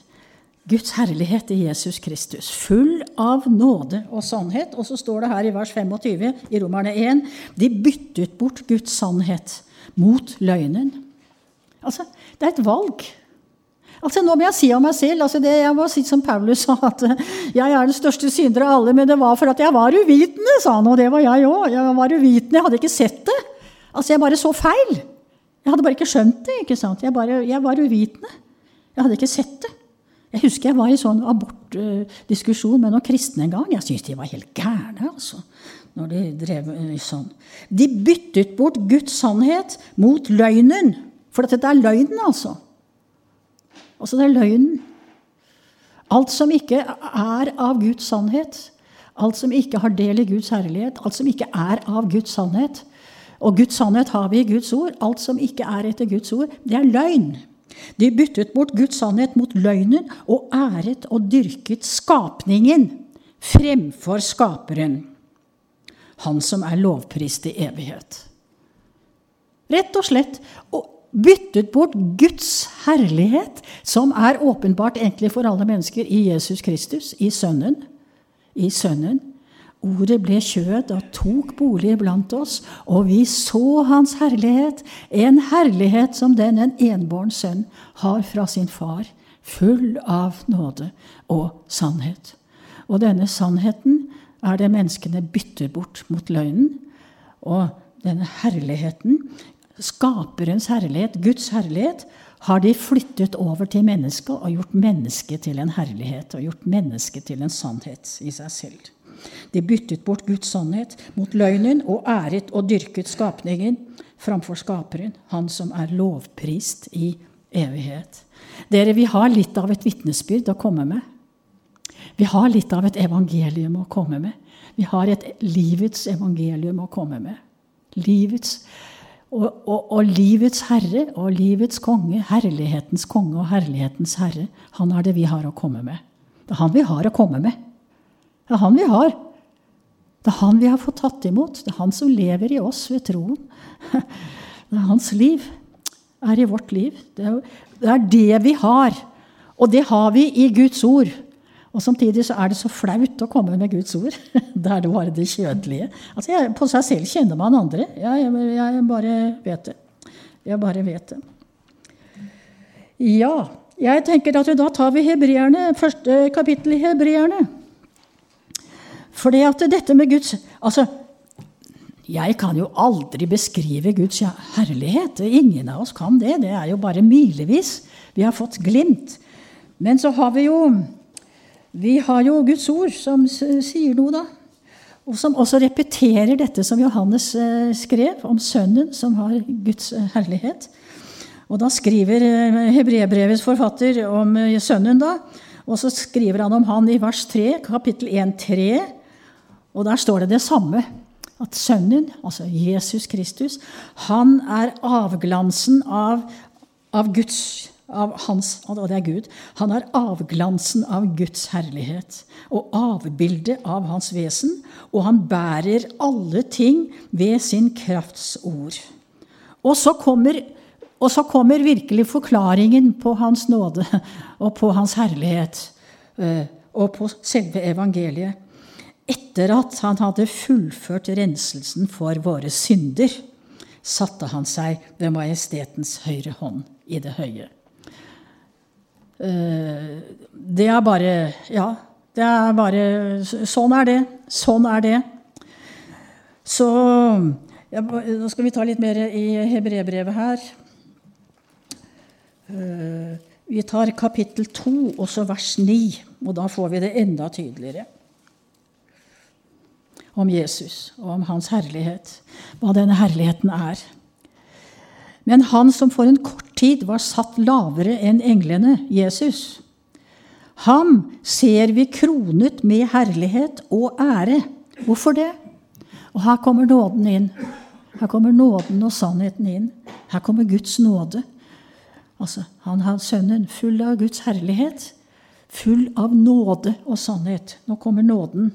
Guds herlighet i Jesus Kristus, full av nåde og sannhet. Og så står det her i vers 25 i Romerne 1 de byttet bort Guds sannhet mot løgnen. Altså, det er et valg. Altså, Nå må jeg si om meg selv altså det, Jeg må si som Paulus sa, at jeg er den største synder av alle, men det var for at jeg var uvitende, sa han. Og det var jeg òg. Jeg var uvitende, jeg hadde ikke sett det. Altså, Jeg bare så feil. Jeg hadde bare ikke skjønt det. ikke sant? Jeg, bare, jeg var uvitende. Jeg hadde ikke sett det. Jeg husker jeg var i sånn abortdiskusjon med noen kristne en gang. Jeg syntes de var helt gærne. altså, når De drev sånn. De byttet bort Guds sannhet mot løgnen. For dette er løgnen, altså. Altså, det er løgnen. Alt som ikke er av Guds sannhet, alt som ikke har del i Guds herlighet, alt som ikke er av Guds sannhet Og Guds sannhet har vi i Guds ord. Alt som ikke er etter Guds ord, det er løgn. De byttet bort Guds sannhet mot løgnen og æret og dyrket skapningen fremfor skaperen, han som er lovprist i evighet. Rett og slett og byttet bort Guds herlighet, som er åpenbart egentlig for alle mennesker i Jesus Kristus, i Sønnen, i Sønnen Ordet ble kjød og tok bolig blant oss, og vi så Hans herlighet, en herlighet som den en enbåren sønn har fra sin far, full av nåde og sannhet. Og denne sannheten er det menneskene bytter bort mot løgnen. Og denne herligheten, skaperens herlighet, Guds herlighet, har de flyttet over til mennesket og gjort mennesket til en herlighet og gjort mennesket til en sannhet i seg selv. De byttet bort Guds sannhet mot løgnen og æret og dyrket skapningen framfor skaperen, han som er lovprist i evighet. Dere, vi har litt av et vitnesbyrd å komme med. Vi har litt av et evangelium å komme med. Vi har et livets evangelium å komme med. Livets, og, og, og, livets herre og livets konge, herlighetens konge og herlighetens herre, han er det vi har å komme med. Det er han vi har å komme med. Det er han vi har. Det er han vi har fått tatt imot. Det er han som lever i oss ved troen. Det er hans liv er i vårt liv. Det er, det det vi har. Og det har vi i Guds ord. Og samtidig så er det så flaut å komme med Guds ord. Da er det bare det kjødelige. Altså jeg, på seg selv kjenner man andre. Jeg, jeg, bare vet det. Jeg bare vet det. Ja, jeg tenker at da tar vi hebreerne, første kapittel i hebreerne. Fordi at dette med Guds Altså, jeg kan jo aldri beskrive Guds herlighet. Ingen av oss kan det. Det er jo bare milevis. Vi har fått glimt. Men så har vi jo vi har jo Guds ord som sier noe, da. Og som også repeterer dette som Johannes eh, skrev om Sønnen som har Guds eh, herlighet. Og da skriver hebreerbrevets Hebrebrevets forfatter om Sønnen, da. Og så skriver han om han i vers 3, kapittel 1, 3. Og der står det det samme. At Sønnen, altså Jesus Kristus, han er avglansen av, av Guds av hans, og det er Gud. Han er avglansen av Guds herlighet og avbildet av hans vesen, og han bærer alle ting ved sin krafts ord. Og så kommer, og så kommer virkelig forklaringen på hans nåde og på hans herlighet eh, og på selve evangeliet. Etter at han hadde fullført renselsen for våre synder, satte han seg ved majestetens høyre hånd i det høye. Eh, det er bare Ja, det er bare Sånn er det. Sånn er det. Så ja, Nå skal vi ta litt mer i hebreerbrevet her. Eh, vi tar kapittel 2, også vers 9, og da får vi det enda tydeligere. Om Jesus og om hans herlighet. Hva denne herligheten er. Men han som for en kort tid var satt lavere enn englene, Jesus, ham ser vi kronet med herlighet og ære. Hvorfor det? Og her kommer nåden inn. Her kommer nåden og sannheten inn. Her kommer Guds nåde. Altså, Han har sønnen full av Guds herlighet, full av nåde og sannhet. Nå kommer nåden.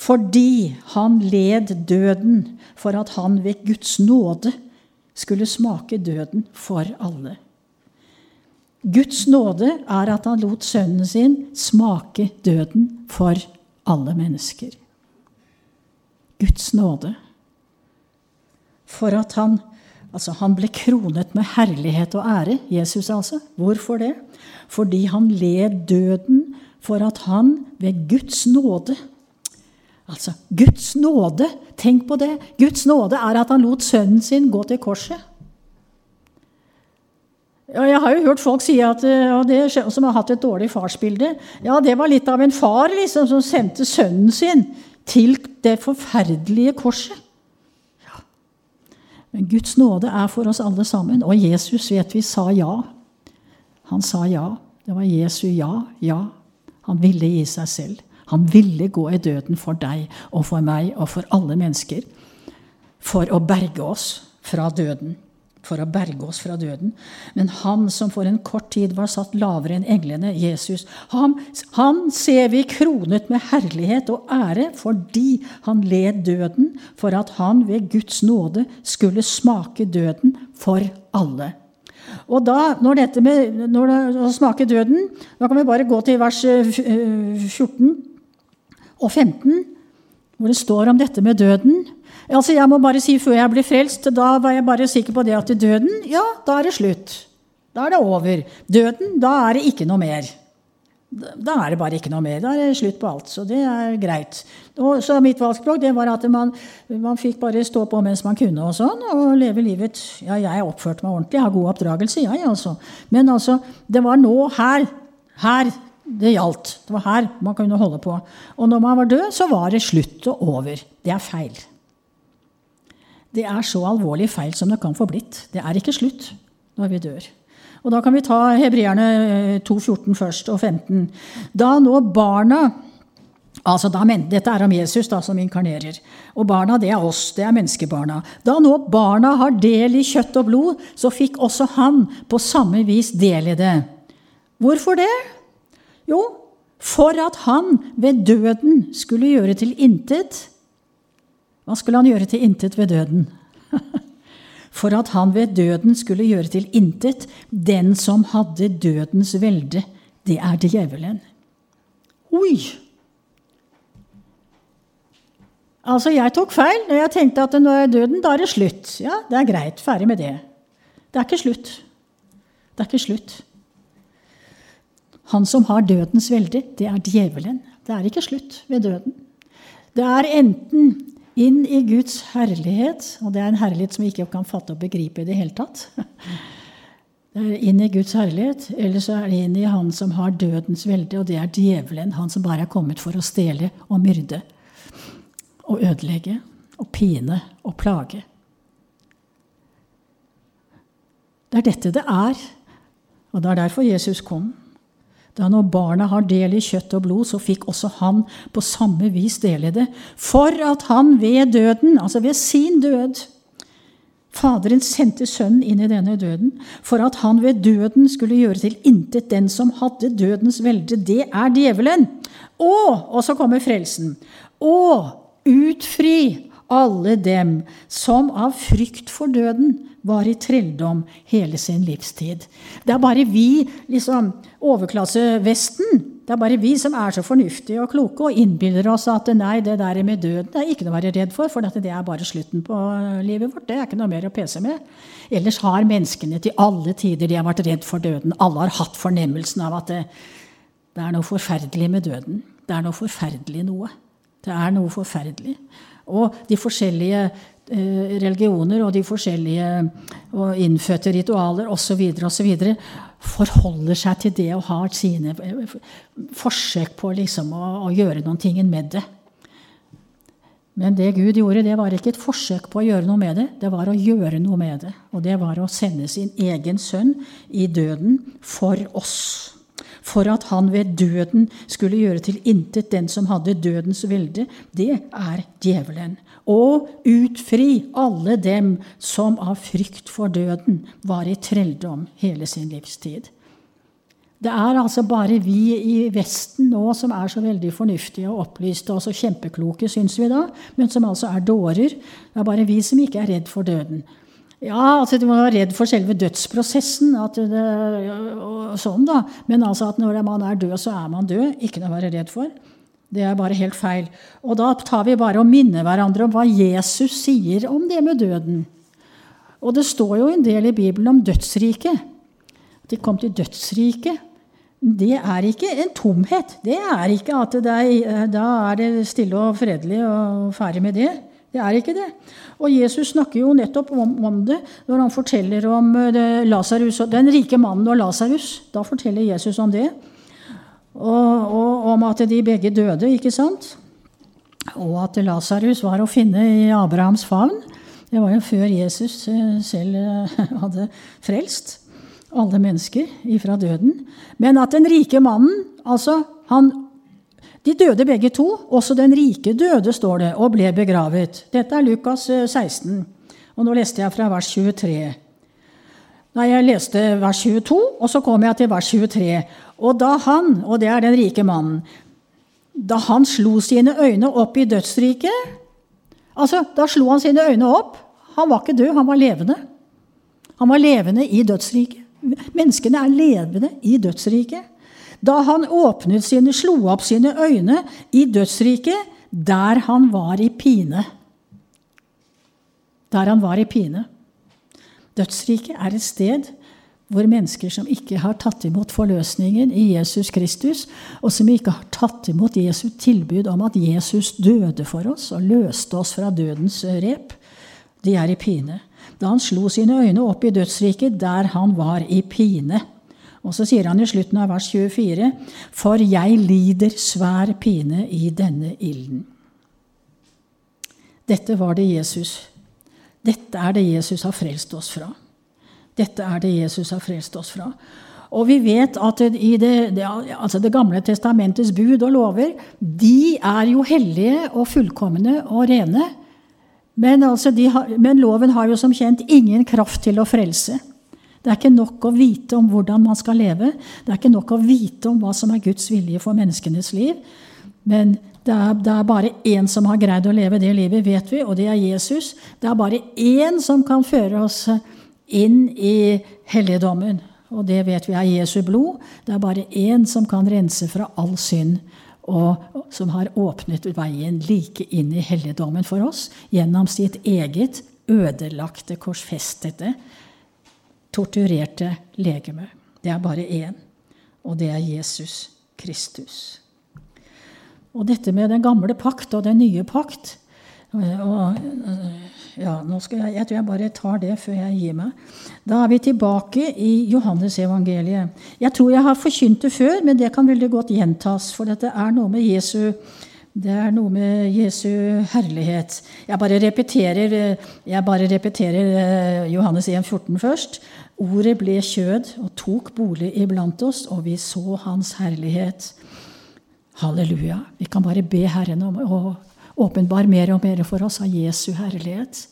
Fordi han led døden for at han ved Guds nåde skulle smake døden for alle. Guds nåde er at han lot sønnen sin smake døden for alle mennesker. Guds nåde. For at han Altså, han ble kronet med herlighet og ære, Jesus altså. Hvorfor det? Fordi han led døden for at han ved Guds nåde Altså, Guds nåde, tenk på det. Guds nåde er at han lot sønnen sin gå til korset. Ja, jeg har jo hørt folk si at, og det, som har hatt et dårlig farsbilde Ja, det var litt av en far liksom, som sendte sønnen sin til det forferdelige korset. Ja. Men Guds nåde er for oss alle sammen. Og Jesus vet vi sa ja. Han sa ja. Det var Jesu ja. Ja. Han ville gi seg selv. Han ville gå i døden for deg og for meg og for alle mennesker. For å berge oss fra døden. For å berge oss fra døden. Men han som for en kort tid var satt lavere enn englene, Jesus, han, han ser vi kronet med herlighet og ære fordi han led døden for at han ved Guds nåde skulle smake døden for alle. Og da, når dette med når det, å smake døden, da kan vi bare gå til vers 14 eh, og 15, hvor det står om dette med døden. Altså, jeg må bare si Før jeg ble frelst, da var jeg bare sikker på det at døden, ja, da er det slutt. Da er det over. Døden, da er det ikke noe mer. Da er det bare ikke noe mer. Da er det slutt på alt. Så det er greit. Og, så mitt valgspråk det var at man, man, fikk bare stå på mens man kunne, og sånn, og leve livet Ja, jeg oppførte meg ordentlig. Jeg har god oppdragelse, jeg, altså. Men altså, det var nå, her, her det gjaldt. Det var her man kunne holde på. Og når man var død, så var det slutt og over. Det er feil. Det er så alvorlig feil som det kan få blitt. Det er ikke slutt når vi dør. Og Da kan vi ta Hebreerne 2,14 først, og 15. Da nå barna altså da, Dette er om Jesus da, som inkarnerer. Og barna, det er oss. Det er menneskebarna. Da nå barna har del i kjøtt og blod, så fikk også han på samme vis del i det. Hvorfor det? Jo, for at han ved døden skulle gjøre til intet Hva skulle han gjøre til intet ved døden? For at han ved døden skulle gjøre til intet den som hadde dødens velde, det er djevelen. Oi! Altså, jeg tok feil når jeg tenkte at når døden, da er det slutt. Ja, det er greit. Ferdig med det. Det er ikke slutt. Det er ikke slutt. Han som har dødens velde, det er djevelen. Det er ikke slutt ved døden. Det er enten inn i Guds herlighet, og det er en herlighet som vi ikke kan fatte og begripe i det hele tatt. Det er inn i Guds herlighet, eller så er det inn i Han som har dødens velde, og det er djevelen, han som bare er kommet for å stjele og myrde og ødelegge og pine og plage. Det er dette det er, og det er derfor Jesus kom. Da når barna har del i kjøtt og blod, så fikk også han på samme vis del i det. For at han ved døden, altså ved sin død Faderen sendte sønnen inn i denne døden for at han ved døden skulle gjøre til intet den som hadde dødens velde. Det er djevelen. Og, og så kommer frelsen. Og utfri alle dem som av frykt for døden var i trelldom hele sin livstid. Det er bare vi, liksom overklassevesten, det er bare vi som er så fornuftige og kloke og innbiller oss at nei, det der med døden det er ikke noe å være redd for, for det er bare slutten på livet vårt. Det er ikke noe mer å pese med. Ellers har menneskene til alle tider de har vært redd for døden. Alle har hatt fornemmelsen av at det, det er noe forferdelig med døden. Det er noe forferdelig noe. Det er noe forferdelig. Og de forskjellige eh, religioner og de forskjellige og innfødte ritualer osv. osv. forholder seg til det og har sine eh, forsøk på liksom å, gjøre ting med det. Men det Gud gjorde, det var ikke et forsøk på å gjøre noe med det. Det var å gjøre noe med det. Og det var å sende sin egen sønn i døden for oss for at han ved døden skulle gjøre til intet den som hadde dødens velde, det er djevelen. Og utfri alle dem som av frykt for døden var i trelldom hele sin livstid. Det er altså bare vi i Vesten nå som er så veldig fornuftige og opplyste og så kjempekloke, syns vi da, men som altså er dårer. Det er bare vi som ikke er redd for døden. Ja, altså du må være redd for selve dødsprosessen. Det, og sånn da. Men altså at når man er død, så er man død. Ikke noe å være redd for. Det er bare helt feil. Og da tar vi bare og minner hverandre om hva Jesus sier om det med døden. Og det står jo en del i Bibelen om dødsriket. At de kom til dødsriket. Det er ikke en tomhet. Det er ikke at det er, da er det stille og fredelig og ferdig med det. Det er ikke det. Og Jesus snakker jo nettopp om, om det når han forteller om eh, Lazarus, den rike mannen og Lasarus. Da forteller Jesus om det. Og, og, om at de begge døde, ikke sant? Og at Lasarus var å finne i Abrahams favn. Det var jo før Jesus eh, selv eh, hadde frelst alle mennesker ifra døden. Men at den rike mannen, altså han de døde begge to. Også den rike døde, står det, og ble begravet. Dette er Lukas 16. Eh, og nå leste jeg fra vers 23. Da jeg leste vers 22, og så kom jeg til vers 23. Og da han, og det er den rike mannen, da han slo sine øyne opp i dødsriket Altså, da slo han sine øyne opp. Han var ikke død, han var levende. Han var levende i dødsriket. Menneskene er levende i dødsriket da han åpnet sine, slo opp sine øyne i dødsriket, der han var i pine. Der han var i pine. Dødsriket er et sted hvor mennesker som ikke har tatt imot forløsningen i Jesus Kristus, og som ikke har tatt imot Jesu tilbud om at Jesus døde for oss og løste oss fra dødens rep, de er i pine. Da han slo sine øyne opp i dødsriket, der han var i pine. Og så sier han i slutten av vers 24.: For jeg lider svær pine i denne ilden. Dette var det Jesus. Dette er det Jesus har frelst oss fra. Dette er det Jesus har frelst oss fra. Og vi vet at i det, det, altså det Gamle testamentets bud og lover de er jo hellige og fullkomne og rene. Men, altså har, men loven har jo som kjent ingen kraft til å frelse. Det er ikke nok å vite om hvordan man skal leve. Det er ikke nok å vite om hva som er Guds vilje for menneskenes liv. Men Det er, det er, bare én som har greid å leve det livet, vet vi, og det er Jesus. Det er bare én som kan føre oss inn i helligdommen, og det vet vi er Jesu blod. Det er bare én som kan rense fra all synd, og som har åpnet veien like inn i helligdommen for oss gjennom sitt eget ødelagte, korsfestede, torturerte legeme. Det er bare én, og det er Jesus Kristus. Og dette med den gamle pakt og den nye pakt og, ja, jeg, jeg, tror jeg bare tar det før jeg gir meg. Da er vi tilbake i Johannesevangeliet. Jeg tror jeg har forkynt det før, men det kan veldig godt gjentas. For dette er noe med Jesu, det er noe med Jesu herlighet. Jeg bare repeterer, jeg bare repeterer eh, Johannes 1,14 først. Ordet ble kjød og tok bolig iblant oss, og vi så Hans herlighet. Halleluja. Vi kan bare be Herren om å åpenbare mer og mer for oss av Jesu herlighet.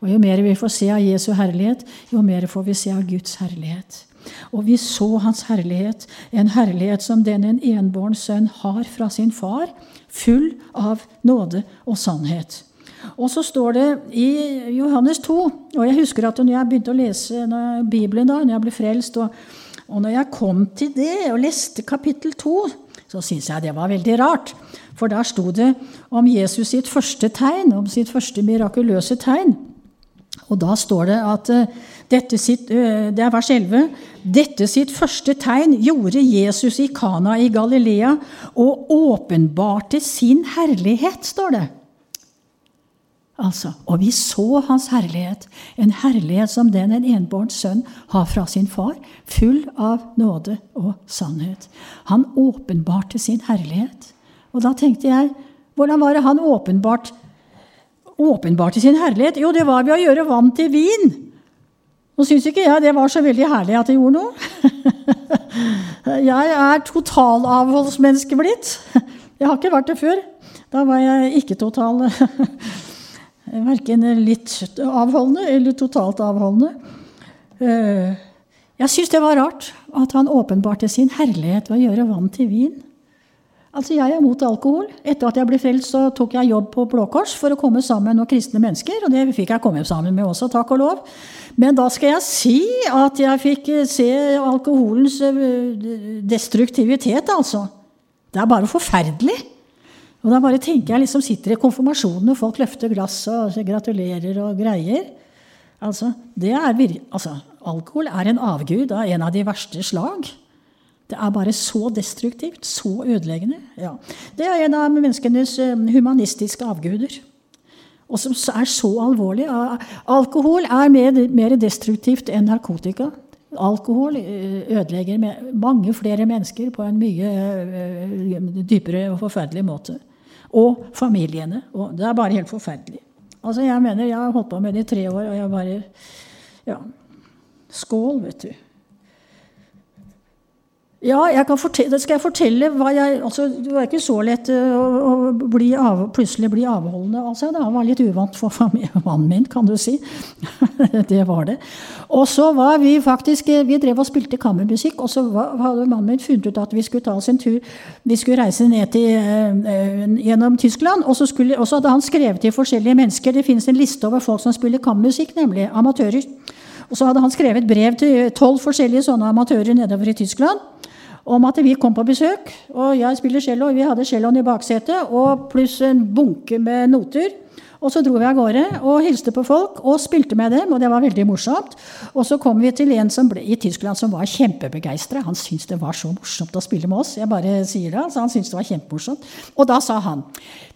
Og Jo mer vi får se av Jesu herlighet, jo mer får vi se av Guds herlighet. Og vi så Hans herlighet, en herlighet som den en enbåren sønn har fra sin far, full av nåde og sannhet. Og så står det i Johannes 2 Og jeg husker at når jeg begynte å lese Bibelen, da, når jeg ble frelst, og, og når jeg kom til det og leste kapittel 2 så syntes jeg det var veldig rart. For der sto det om Jesus sitt første tegn, om sitt første mirakuløse tegn. Og da står det at eh, dette sitt, eh, det er vers 11. Dette sitt første tegn gjorde Jesus i Kana i Galilea og åpenbarte sin herlighet, står det. Altså, og vi så hans herlighet, en herlighet som den en enbåren sønn har fra sin far, full av nåde og sannhet. Han åpenbarte sin herlighet. Og da tenkte jeg, hvordan var det han åpenbart, åpenbarte sin herlighet? Jo, det var ved å gjøre vann til vin. Nå syns ikke jeg det var så veldig herlig at det gjorde noe. jeg er totalavholdsmenneske blitt. Jeg har ikke vært det før. Da var jeg ikke total Verken litt avholdende eller totalt avholdende. Eh, jeg syns det var rart at han åpenbarte sin herlighet ved å gjøre vann til vin. Altså, Jeg er mot alkohol. Etter at jeg ble frelst, så tok jeg jobb på Blå Kors for å komme sammen med noen kristne mennesker. Og det fikk jeg komme sammen med også, takk og lov. Men da skal jeg si at jeg fikk se alkoholens eh, destruktivitet, altså. Det er bare forferdelig. Og da bare tenker jeg liksom sitter i konfirmasjonen, og folk løfter glass og gratulerer og greier. Altså, er, altså, alkohol er en avgud av en av de verste slag. Det er bare så destruktivt, så ødeleggende. Ja. Det er en av menneskenes eh, humanistiske avguder. Og som er så alvorlig. Alkohol er mer, destruktivt enn narkotika. Alkohol eh, ødelegger mange flere mennesker på en mye eh, dypere og forferdelig måte og familiene. Og det er bare helt forferdelig. Altså, jeg mener, jeg har holdt på med det i tre år, og jeg bare Ja. Skål, vet du. Ja, fortelle, skal jeg fortelle hva jeg altså, Det var ikke så lett eh, å, bli av, plutselig bli avholdende. av Altså, det var litt uvant for mannen min, kan du si. det var det. Og så var vi faktisk eh, Vi drev og spilte kammermusikk, og så var, hadde mannen min funnet ut at vi skulle ta oss en tur Vi skulle reise ned til, uh, gjennom Tyskland, og så, skulle, og så hadde han skrevet til forskjellige mennesker. Det finnes en liste over folk som spiller kammermusikk, nemlig amatører. Og så hadde han skrevet brev til tolv forskjellige sånne amatører nedover i Tyskland om at vi kom på besøk. Og jeg spiller cello, og vi hadde celloen i baksetet, og pluss en bunke med noter. Og så dro vi av gårde og hilste på folk og spilte med dem, og det var veldig morsomt. Og så kom vi til en ble, i Tyskland som var kjempebegeistra. Han syntes det var så morsomt å spille med oss. Jeg bare sier det, så Han syntes det var kjempemorsomt. Og da sa han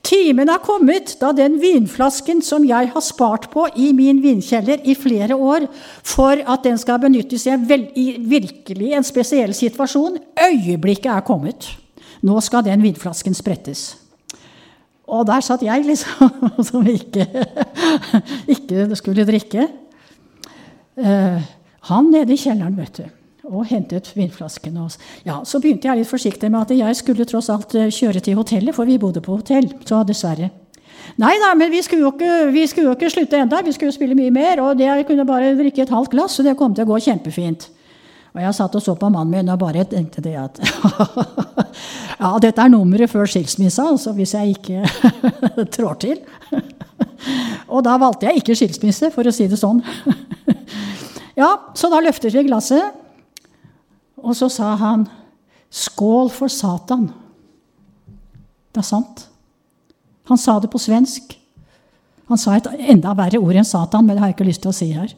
Timen er kommet da den vinflasken som jeg har spart på i min vinkjeller i flere år, for at den skal benyttes i, i virkelig en spesiell situasjon, øyeblikket er kommet. Nå skal den vinflasken sprettes. Og der satt jeg, liksom, som ikke, ikke skulle drikke. Uh, han nede i kjelleren, vet du, og hentet vinflaskene. Og, ja, så begynte jeg litt forsiktig med at jeg skulle tross alt eh, kjøre til hotellet, for vi bodde på hotell. Så dessverre. Nei da, men vi skulle jo ikke, vi skulle jo ikke slutte enda, vi skulle jo spille mye mer. Og det, jeg kunne bare drikke et halvt glass, så det kom til å gå kjempefint. Og jeg satt og så på mannen min og bare tenkte det at Ja, dette er nummeret før skilsmissa, altså hvis jeg ikke trår til. Og da valgte jeg ikke skilsmisse, for å si det sånn. Ja, så da løftet vi glasset, og så sa han 'Skål for Satan'. Det er sant. Han sa det på svensk. Han sa et enda verre ord enn Satan, men det har jeg ikke lyst til å si her.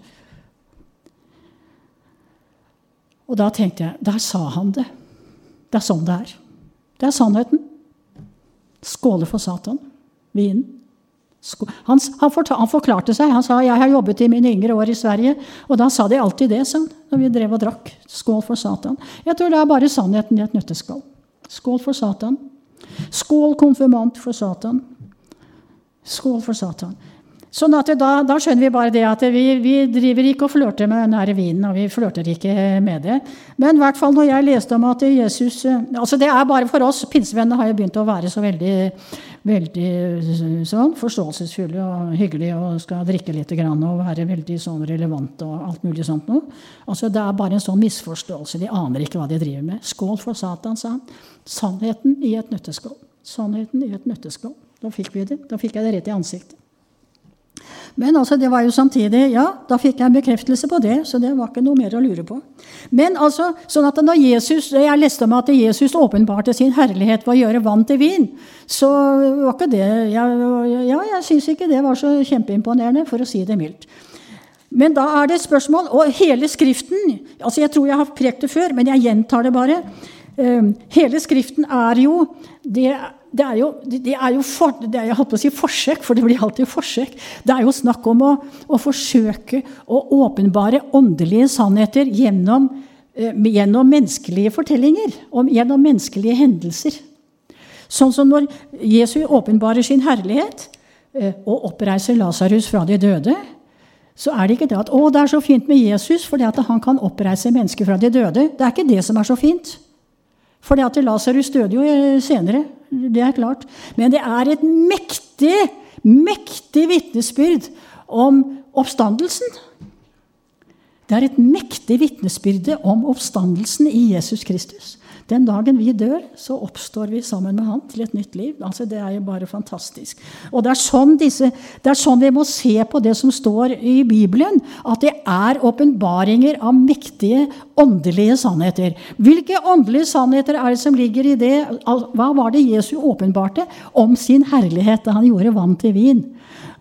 Og da tenkte jeg Der sa han det. Det er sånn det er. Det er sannheten. Skåle for Satan. Vinen. Han, han, han, forklarte seg. Han sa jeg har jobbet i mine yngre år i Sverige. Og da sa de alltid det, sånn, når vi drev og drakk. Skål for Satan. Jeg tror det er bare sannheten i et nøtteskall. Skål for Satan. Skål konfirmant for Satan. Skål for Satan. Sånn at da, da, skjønner vi bare det at vi, vi driver ikke og flørter med denne vinen. og vi flørter ikke med det. Men i hvert fall når jeg leste om at Jesus altså Det er bare for oss. Pinsevennene har jo begynt å være så veldig, veldig sånn, forståelsesfulle og hyggelige og skal drikke litt grann, og være veldig sånn relevante og alt mulig sånt noe. Altså Det er bare en sånn misforståelse. De aner ikke hva de driver med. Skål for Satan, sa han. Sannheten i et nøtteskall. Sannheten i et nøtteskall. Da fikk vi det. Da fikk jeg det rett i ansiktet. Men altså, det var jo samtidig Ja, da fikk jeg en bekreftelse på det, så det var ikke noe mer å lure på. Men altså, sånn at når Jesus, jeg leste om at Jesus åpenbarte sin herlighet ved å gjøre vann til vin, så var ikke det Ja, ja jeg syns ikke det var så kjempeimponerende, for å si det mildt. Men da er det et spørsmål, og hele Skriften altså Jeg tror jeg har prekt det før, men jeg gjentar det bare. Ehm, hele Skriften er jo det det er jo, det er jo for, det er, jeg holdt på å si forsøk, for det blir alltid forsøk. Det er jo snakk om å, å forsøke å åpenbare åndelige sannheter gjennom, eh, gjennom menneskelige fortellinger. Om, gjennom menneskelige hendelser. Sånn som når Jesu åpenbarer sin herlighet eh, og oppreiser Lasarus fra de døde. Så er det ikke det at 'Å, det er så fint med Jesus fordi at han kan oppreise mennesker fra de døde'. Det er ikke det som er så fint. For det at Lasarus døde jo eh, senere. Det er klart. Men det er et mektig, mektig vitnesbyrd om oppstandelsen. Det er et mektig vitnesbyrde om oppstandelsen i Jesus Kristus. Den dagen vi dør, så oppstår vi sammen med han til et nytt liv. Altså, det er jo bare fantastisk. Og det er, sånn disse, det er sånn vi må se på det som står i Bibelen. At det er åpenbaringer av mektige åndelige sannheter. Hvilke åndelige sannheter er det som ligger i det? Hva var det Jesus åpenbarte om sin herlighet da han gjorde vann til vin?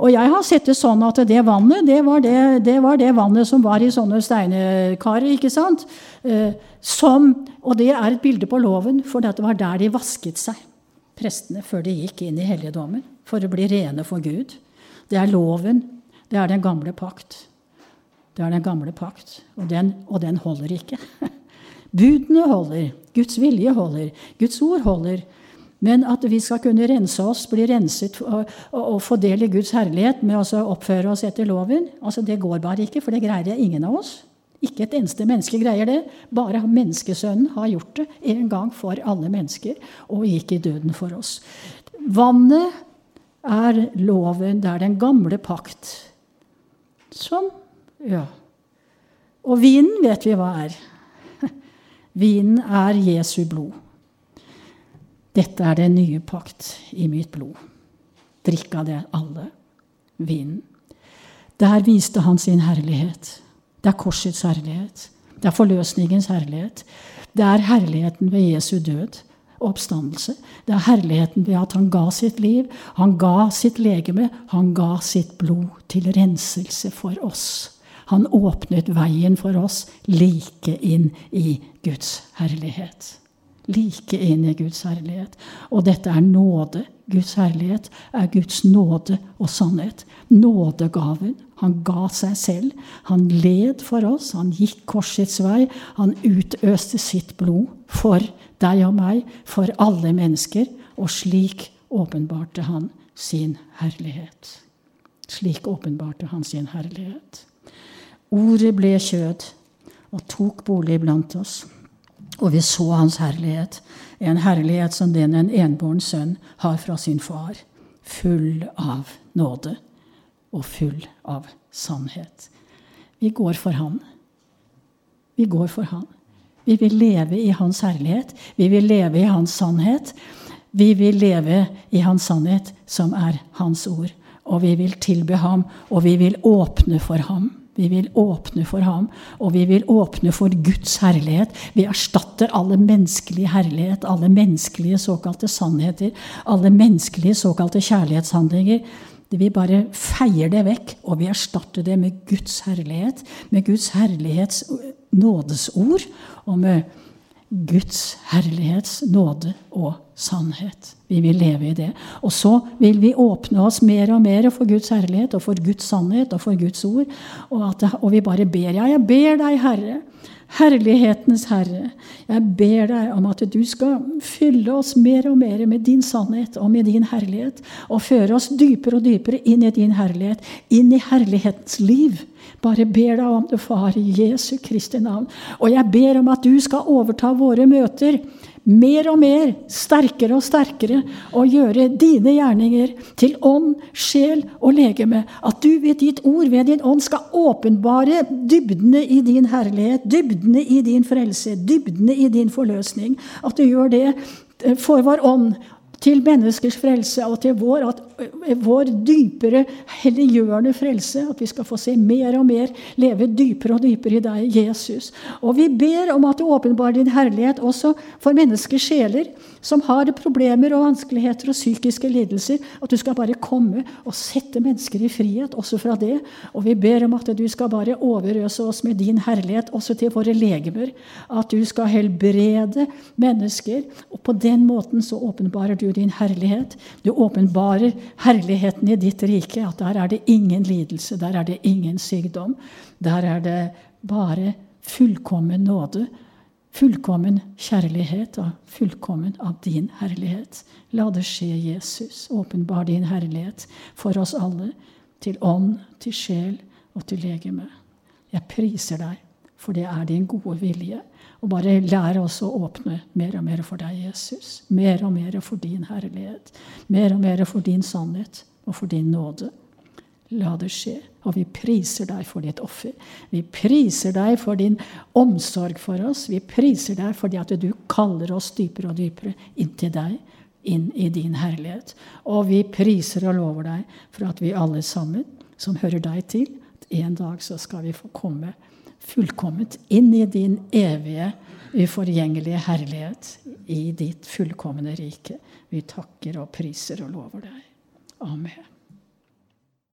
Og jeg har sett det sånn at det vannet, det var det, det, var det vannet som var i sånne steinekarer. ikke sant? Eh, som, og det er et bilde på loven, for det var der de vasket seg, prestene, før de gikk inn i helligdommen, for å bli rene for Gud. Det er loven. Det er den gamle pakt. Det er den gamle pakt, og den, og den holder ikke. Budene holder. Guds vilje holder. Guds ord holder. Men at vi skal kunne rense oss, bli renset og, få del i Guds herlighet med å oppføre oss etter loven, altså det går bare ikke, for det greier ingen av oss. Ikke et eneste menneske greier det. Bare menneskesønnen har gjort det en gang for alle mennesker og gikk i døden for oss. Vannet er loven, det er den gamle pakt. Som Ja. Og vinen vet vi hva er. Vinen er Jesu blod. Dette er den nye pakt i mitt blod. Drikk av det, alle. Vinen. Der viste han sin herlighet. Det er korsets herlighet. Det er forløsningens herlighet. Det er herligheten ved Jesu død og oppstandelse. Det er herligheten ved at han ga sitt liv, han ga sitt legeme, han ga sitt blod til renselse for oss. Han åpnet veien for oss like inn i Guds herlighet like inn i Guds herlighet. Og dette er nåde. Guds herlighet er Guds nåde og sannhet. Nådegaven. Han ga seg selv. Han led for oss. Han gikk korsets vei. Han utøste sitt blod for deg og meg, for alle mennesker. Og slik åpenbarte han sin herlighet. Slik åpenbarte han sin herlighet. Ordet ble kjød og tok bolig blant oss. Og vi så hans herlighet, en herlighet som den en enbåren sønn har fra sin far, full av nåde og full av sannhet. Vi går for Han. Vi går for Han. Vi vil leve i Hans herlighet. Vi vil leve i Hans sannhet. Vi vil leve i Hans sannhet, som er Hans ord. Og vi vil tilbe ham, og vi vil åpne for ham. Vi vil åpne for ham, og vi vil åpne for Guds herlighet. Vi erstatter alle menneskelige herlighet, alle menneskelige såkalte sannheter, alle menneskelige såkalte kjærlighetshandlinger. Vi bare feier det vekk, og vi erstatter det med Guds herlighet, med Guds herlighets nådesord, og med Guds herlighets nåde og sannhet. Vi vil leve i det. Og så vil vi åpne oss mer og mer for Guds herlighet og for Guds sannhet og for Guds ord. Og, at, og vi bare ber. Ja, jeg ber deg, Herre. Herlighetens Herre, jeg ber deg om at du skal fylle oss mer og mer med din sannhet og med din herlighet, og føre oss dypere og dypere inn i din herlighet, inn i herlighetens liv. Bare ber deg om det, Far, i Jesu Kristi navn. Og jeg ber om at du skal overta våre møter mer og mer, sterkere og sterkere, og gjøre dine gjerninger til ånd, sjel og legeme. At du ved ditt ord, ved din ånd, skal åpenbare dybdene i din herlighet, dybdene i din frelse, dybdene i din forløsning. At du gjør det for vår ånd til menneskers frelse og til vår, at, eh, vår dypere, helliggjørende frelse. At vi skal få se mer og mer, leve dypere og dypere i deg, Jesus. Og vi ber om at du åpenbarer din herlighet også for menneskers sjeler som har problemer og vanskeligheter og psykiske lidelser. At du skal bare komme og sette mennesker i frihet også fra det. Og vi ber om at du skal bare overøse oss med din herlighet også til våre legemer. At du skal helbrede mennesker. Og på den måten så åpenbarer du din herlighet. Du åpenbarer herligheten i ditt rike. At der er det ingen lidelse, der er det ingen sykdom. Der er det bare fullkommen nåde fullkommen kjærlighet og fullkommen av din herlighet. La det skje, Jesus. Åpenbar din herlighet for oss alle, til ånd, til sjel og til legeme. Jeg priser deg, for det er din gode vilje. Og bare lære oss å åpne mer og mer for deg, Jesus. Mer og mer for din herlighet. Mer og mer for din sannhet og for din nåde. La det skje. Og vi priser deg for ditt offer. Vi priser deg for din omsorg for oss. Vi priser deg fordi at du kaller oss dypere og dypere inn til deg, inn i din herlighet. Og vi priser og lover deg for at vi alle sammen, som hører deg til, en dag så skal vi få komme fullkomment inn i din evige, uforgjengelige herlighet, i ditt fullkomne rike. Vi takker og priser og lover deg. Amen.